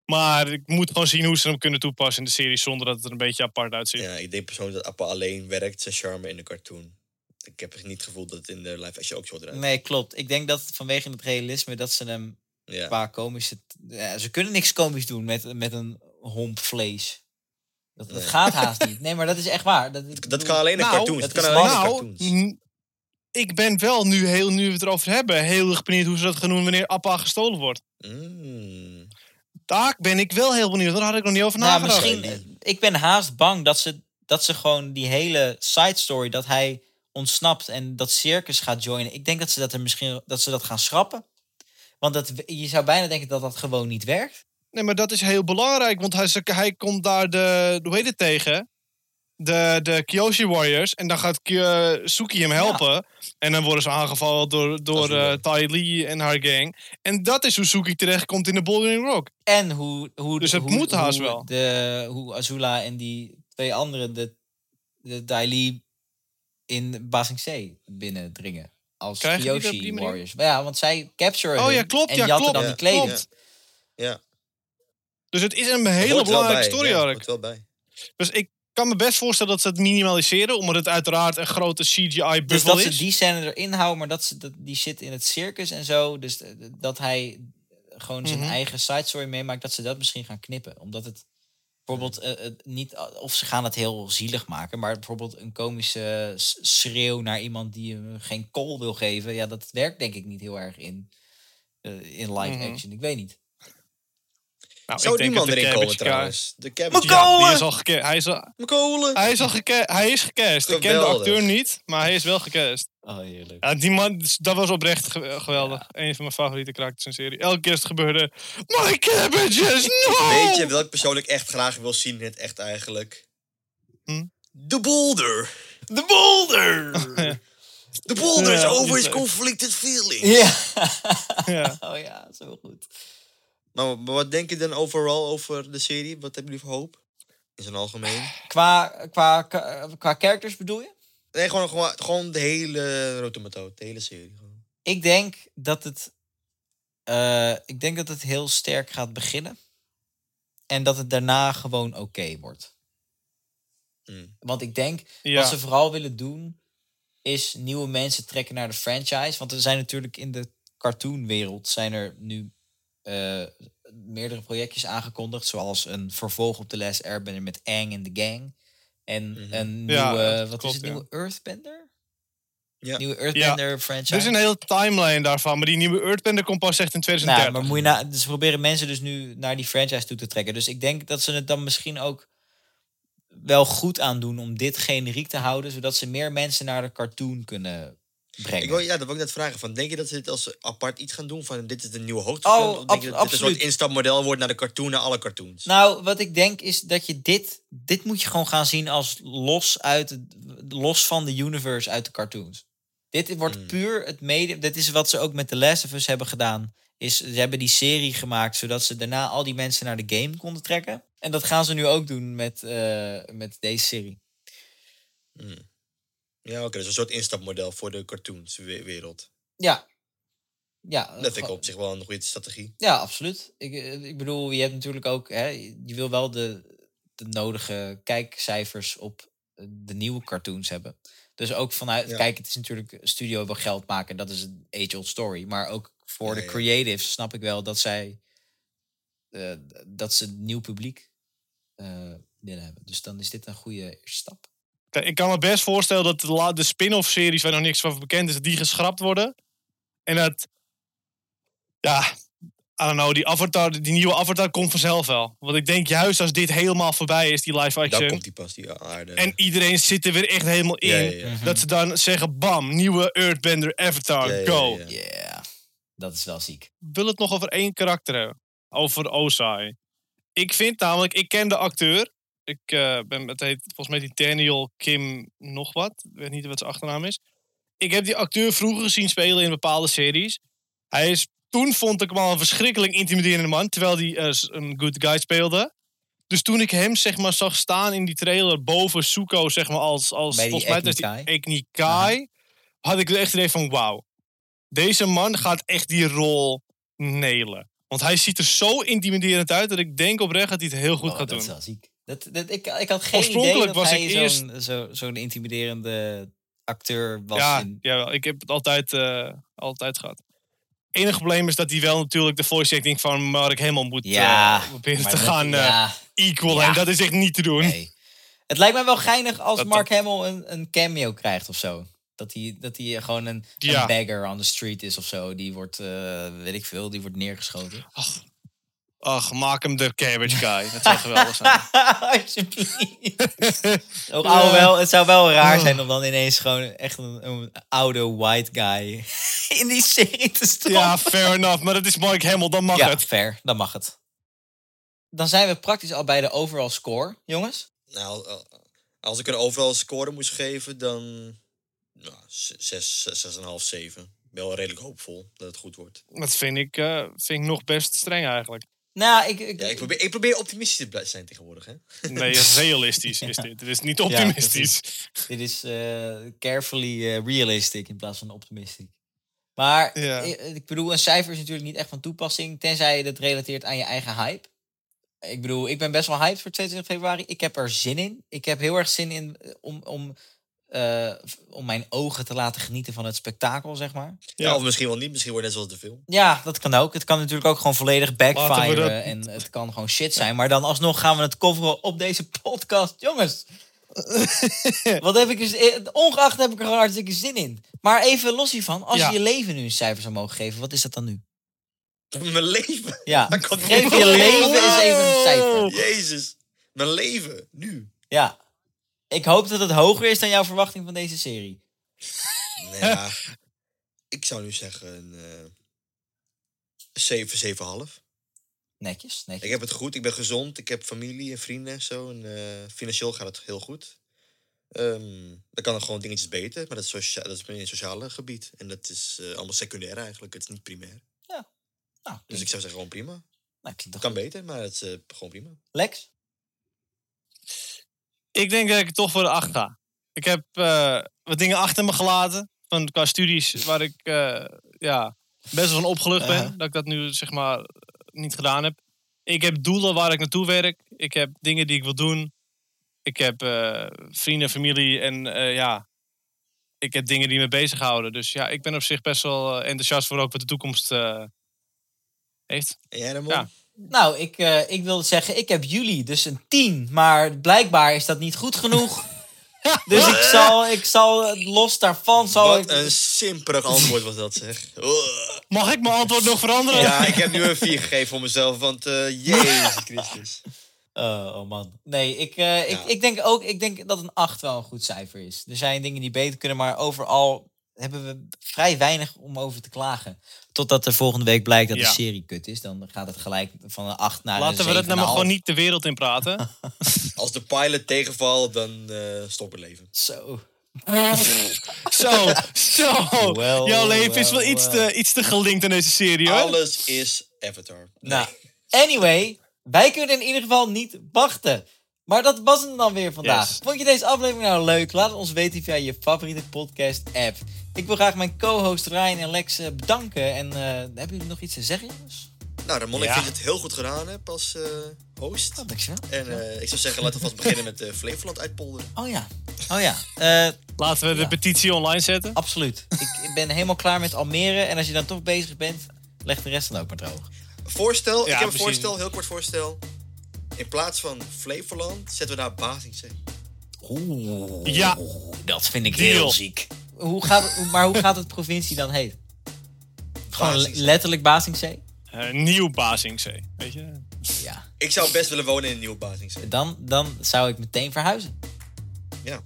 Maar ik moet gewoon zien hoe ze hem kunnen toepassen in de serie zonder dat het er een beetje apart uitziet. Ja, ik denk persoonlijk dat Appa alleen werkt zijn charme in de cartoon. Ik heb echt niet het gevoel dat het in de live action ook zo eruit Nee, klopt. Ik denk dat vanwege het realisme dat ze hem Ja. qua komische... Ja, ze kunnen niks komisch doen met, met een homp vlees. Dat, dat gaat haast niet. Nee, maar dat is echt waar. Dat, kan alleen in Nou, cartoons. Dat kan alleen in nou, cartoons. n- ik ben wel nu, heel, nu we het erover hebben, heel erg benieuwd hoe ze dat gaan doen wanneer Appa gestolen wordt. Mm. Daar ben ik wel heel benieuwd. Daar had ik nog niet over Nou, nagedacht. misschien... Ik ben haast bang dat ze, dat ze gewoon die hele side story... dat hij ontsnapt en dat circus gaat joinen. Ik denk dat ze dat, er misschien, dat, ze dat gaan schrappen. Want dat, je zou bijna denken dat dat gewoon niet werkt. Nee, maar dat is heel belangrijk, want hij, hij komt daar de, hoe heet het tegen? De, de Kyoshi Warriors. En dan gaat Suki hem helpen. En dan worden ze aangevallen door, door Azula. eh Tai Lee en haar gang. En dat is hoe Suki terechtkomt in de Bouldering Rock. En hoe, hoe, Dus het hoe, moet haast wel. De, hoe Azula en die twee anderen, de, de Daily in Basing C binnendringen. Als manier? Warriors. Maar ja, want zij capturen Oh ja, klopt, en ja, jatten klopt, dan ja, die kleding. klopt. Ja. Dus het is een hele belangrijke story Ja, arc. wel bij. Dus ik kan me best voorstellen dat ze het minimaliseren. Omdat het uiteraard een grote Dus CGI-buffel dat ze is. die scène erin houden, maar dat, ze, dat die zit in het circus en zo. Dus eh, dat hij gewoon zijn Mhm. eigen side story meemaakt, dat ze dat misschien gaan knippen. Omdat het bijvoorbeeld eh, het niet, of ze gaan het heel zielig maken, maar bijvoorbeeld een komische schreeuw naar iemand die hem geen call wil geven, ja, dat werkt denk ik niet heel erg in, eh, in live Mhm. action. Ik weet niet. Nou, Zou ik denk die man erin komen trouwens? De Cabbage. Ja, die is al gecast. Hij is al, hij is al gecast. Hij is gecast. Ik ken de acteur niet, maar hij is wel gecast. Oh, heerlijk. Ja, die man, dat was oprecht ge- geweldig. Een van mijn favoriete karakters in de serie. Elke keer als het gebeurde. My cabbages, no! Weet je welk persoon ik echt graag wil zien in het echt eigenlijk? Hm? De Boulder. De boulder! De Boulder is Ja, over die his is- conflicted feelings. ja. Ja. Oh ja, zo goed. Maar, maar wat denk je dan overal over de serie? Wat hebben jullie voor hoop? In zijn algemeen. Qua, qua, qua, qua characters bedoel je? Nee, gewoon, gewoon, gewoon de hele Rotomato. De hele serie. gewoon. Ik denk dat het. eh, ik denk dat het heel sterk gaat beginnen. En dat het daarna gewoon oké wordt. Hmm. Want ik denk, Ja. wat ze vooral willen doen, is nieuwe mensen trekken naar de franchise. Want er zijn natuurlijk in de cartoonwereld zijn er nu eh, meerdere projectjes aangekondigd. Zoals een vervolg op The Last Airbender met Aang en de Gang. En Mhm. een Ja, nieuwe, wat klopt, is het, ja. nieuwe Earthbender? Ja. Nieuwe Earthbender franchise. Er is een hele timeline daarvan. Maar die nieuwe Earthbender komt pas echt in Nou, 2030. maar moet je na, dus ze proberen mensen dus nu naar die franchise toe te trekken. Dus ik denk dat ze het dan misschien ook wel goed aan doen om dit generiek te houden, zodat ze meer mensen naar de cartoon kunnen brengen. Ik wil, ja, dat wil ik net vragen. Van, denk je dat ze dit als apart iets gaan doen? Van dit is de nieuwe hoogtepunt? Oh, of denk je dat dit een soort instapmodel wordt naar de cartoon, naar alle cartoons? Nou, wat ik denk is dat je dit, dit moet je gewoon gaan zien als los, uit het, los van de universe uit de cartoons. Dit wordt Hmm. puur het medium. Dit is wat ze ook met The Last of Us hebben gedaan. Is, ze hebben die serie gemaakt zodat ze daarna al die mensen naar de game konden trekken. En dat gaan ze nu ook doen met, eh, met deze serie. Hmm. Ja, oké. dus een soort instapmodel voor de cartoonswereld. Ja. Ja, Dat vind ik op zich wel een goede strategie. Ja, absoluut. Ik, eh, ik bedoel, je hebt natuurlijk ook, hè, je wil wel de, de nodige kijkcijfers op eh, de nieuwe cartoons hebben. Dus ook vanuit, Ja. kijk, het is natuurlijk studio wil geld maken, dat is een age-old story. Maar ook voor Ja, de ja. creatives snap ik wel dat zij, eh, dat ze nieuw publiek eh willen hebben. Dus dan is dit een goede stap. Ik kan me best voorstellen dat de, spin-off series waar nog niks van bekend is, dat die geschrapt worden. En dat, ja, I don't know, die, avatar, die nieuwe Avatar komt vanzelf wel. Want ik denk juist als dit helemaal voorbij is, die live Dan action. komt die pas, die aarde. En iedereen zit er weer echt helemaal in. ja, ja, ja. Dat ze dan zeggen, bam, nieuwe Earthbender Avatar, go. ja, ja. Ja, dat is wel ziek. Ik wil het nog over één karakter hebben. Over Ozai. Ik vind namelijk, ik ken de acteur. Ik eh, ben, het heet volgens mij die Daniel Kim nog wat. Ik weet niet wat zijn achternaam is. Ik heb die acteur vroeger gezien spelen in bepaalde series. Hij is, toen vond ik hem al een verschrikkelijk intimiderende man. Terwijl hij eh, een good guy speelde. Dus toen ik hem zeg maar zag staan in die trailer boven Suko zeg maar als, als Bij die volgens mij dat is. Eknikai. Had ik echt het idee van wauw. Deze man gaat echt die rol nelen. Want hij ziet er zo intimiderend uit dat ik denk oprecht dat hij het heel goed Oh, gaat dat doen. is wel ziek. Dat, dat, ik, ik had geen idee Oorspronkelijk dat was hij ik eerst- zo'n zo, zo'n intimiderende acteur was. Ja, in- jawel, ik heb het altijd, eh, altijd gehad. enige probleem is dat hij wel natuurlijk de voice acting van Mark Hamill moet ja eh, proberen te dat- gaan eh ja, equalen. Ja. En dat is echt niet te doen. nee. Het lijkt mij wel geinig als Dat- Mark Hamill een, een cameo krijgt of zo. Dat hij, dat hij gewoon een, Ja. een beggar on the street is of zo. Die wordt, weet ik veel, die wordt neergeschoten. Ach, maak hem de cabbage guy. Dat zou geweldig zijn. Alsjeblieft. Ook, alhoewel, het zou wel raar zijn om dan ineens gewoon echt een, een oude white guy in die serie te stoppen. Ja, fair enough. Maar dat is Mark Hamill, dan mag ja, het. fair. Dan mag het. Dan zijn we praktisch al bij de overall score, jongens. Nou, al- als ik een overal score moest geven, dan... Nou, 6, 6,5, 7. Ik ben wel redelijk hoopvol dat het goed wordt. Dat vind ik, eh, vind ik nog best streng eigenlijk. Nou, ik, ik, Ja, ik probeer, ik probeer optimistisch te blijven zijn tegenwoordig, hè? Nee, realistisch is dit. Het is niet Ja, optimistisch. dit is eh, carefully eh, realistic in plaats van optimistisch. Maar Ja. ik, ik bedoel, een cijfer is natuurlijk niet echt van toepassing, tenzij je het relateert aan je eigen hype. Ik bedoel, ik ben best wel hyped voor 22 februari. Ik heb er zin in. Ik heb heel erg zin in eh, om, om, eh, om mijn ogen te laten genieten van het spektakel, zeg maar. Ja. Of misschien wel niet. Misschien wordt het net zoals de film. Ja, dat kan ook. Het kan natuurlijk ook gewoon volledig backfire dat- en het kan gewoon shit zijn. Maar dan alsnog gaan we het coveren op deze podcast. Jongens, wat heb ik er, ongeacht heb ik er gewoon hartstikke zin in. Maar even los hiervan, als Ja. je je leven nu een cijfer zou mogen geven, wat is dat dan nu? Mijn leven. Ja, geef je leven eens even een cijfer. Jezus. Mijn leven. Nu. Ja, ik hoop dat het hoger is dan jouw verwachting van deze serie. Nou ja, ik zou nu zeggen een eh 7, 7,5. Netjes, netjes. Ik heb het goed, ik ben gezond, ik heb familie en vrienden en zo. En eh, financieel gaat het heel goed. Ehm dan kan er gewoon dingetjes beter, maar dat is, socia- dat is in het sociale gebied. En dat is eh, allemaal secundair eigenlijk, het is niet primair. nou, Dus ik zou zeggen gewoon prima. nou, kan beter, maar het is eh, gewoon prima. Lex? Ik denk dat ik toch voor de 8 ga. Ik heb eh, wat dingen achter me gelaten. Van, qua studies waar ik eh, ja, best wel van opgelucht ben. Uh-huh. Dat ik dat nu zeg maar niet gedaan heb. Ik heb doelen waar ik naartoe werk. Ik heb dingen die ik wil doen. Ik heb eh, vrienden, familie en ja... Ik heb dingen die me bezighouden. Dus ja, ik ben op zich best wel enthousiast voor ook wat de toekomst heeft. Jij Ramon? Ja. Nou, ik, eh, ik wil zeggen, ik heb jullie, dus een 10. Maar blijkbaar is dat niet goed genoeg. dus ik zal, ik zal los daarvan... Zal Wat ik, een simperig antwoord was dat, zeg. Mag ik mijn antwoord nog veranderen? Ja, ik heb nu een 4 gegeven voor mezelf, want eh Jezus Christus. Oh, oh man. Nee, ik, eh, ik, Ja. ik denk ook ik denk dat een 8 wel een goed cijfer is. Er zijn dingen die beter kunnen, maar overal hebben we vrij weinig om over te klagen. Totdat er volgende week blijkt dat Ja. de serie kut is. Dan gaat het gelijk van een 8 naar Laten een we dat nou maar 7,5. gewoon niet de wereld in praten. Als de pilot tegenvalt, dan eh stop het leven. Zo. Zo, zo. Jouw leven is wel iets, te, iets te gelinkt in deze serie, hoor. Alles is Avatar. Nou, anyway, wij kunnen in ieder geval niet wachten. Maar dat was het dan weer vandaag. Yes. Vond je deze aflevering nou leuk? Laat het ons weten via je favoriete podcast app. Ik wil graag mijn co-host Ryan en Lex eh, bedanken. En eh, hebben jullie nog iets te zeggen, jongens? Nou, Ramon, ik Ja. vind het heel goed gedaan hebt als eh, host. Oh, dankjewel. En eh, ik zou zeggen, laten we vast beginnen met uh, Flevoland uitpolderen. Oh ja. Oh ja. Eh, Laten we de Ja. petitie online zetten. absoluut. ik ben helemaal klaar met Almere. En als je dan toch bezig bent, leg de rest dan ook maar droog. Voorstel, ik heb een precies. voorstel, heel kort voorstel. In plaats van Flevoland zetten we daar Bazingzee. Oeh. Ja. Dat vind ik Deal. heel ziek. Hoe gaat maar hoe gaat het provincie dan heten? Gewoon letterlijk Basingzee? Eh, nieuw Bazingzee, weet je. Ja. Ik zou best willen wonen in een nieuwe Bazingzee. Dan, dan zou ik meteen verhuizen. Ja.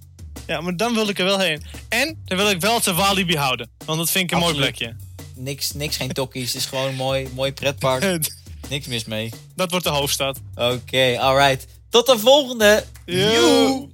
Ja, maar dan wil ik er wel heen. En dan wil ik wel te Walibi houden. Want dat vind ik een Absoluut. mooi plekje. Niks, niks geen tokkies. Het is gewoon een mooi, mooi pretpark. Niks mis mee. dat wordt de hoofdstad. Oké, alright. Tot de volgende. Yo.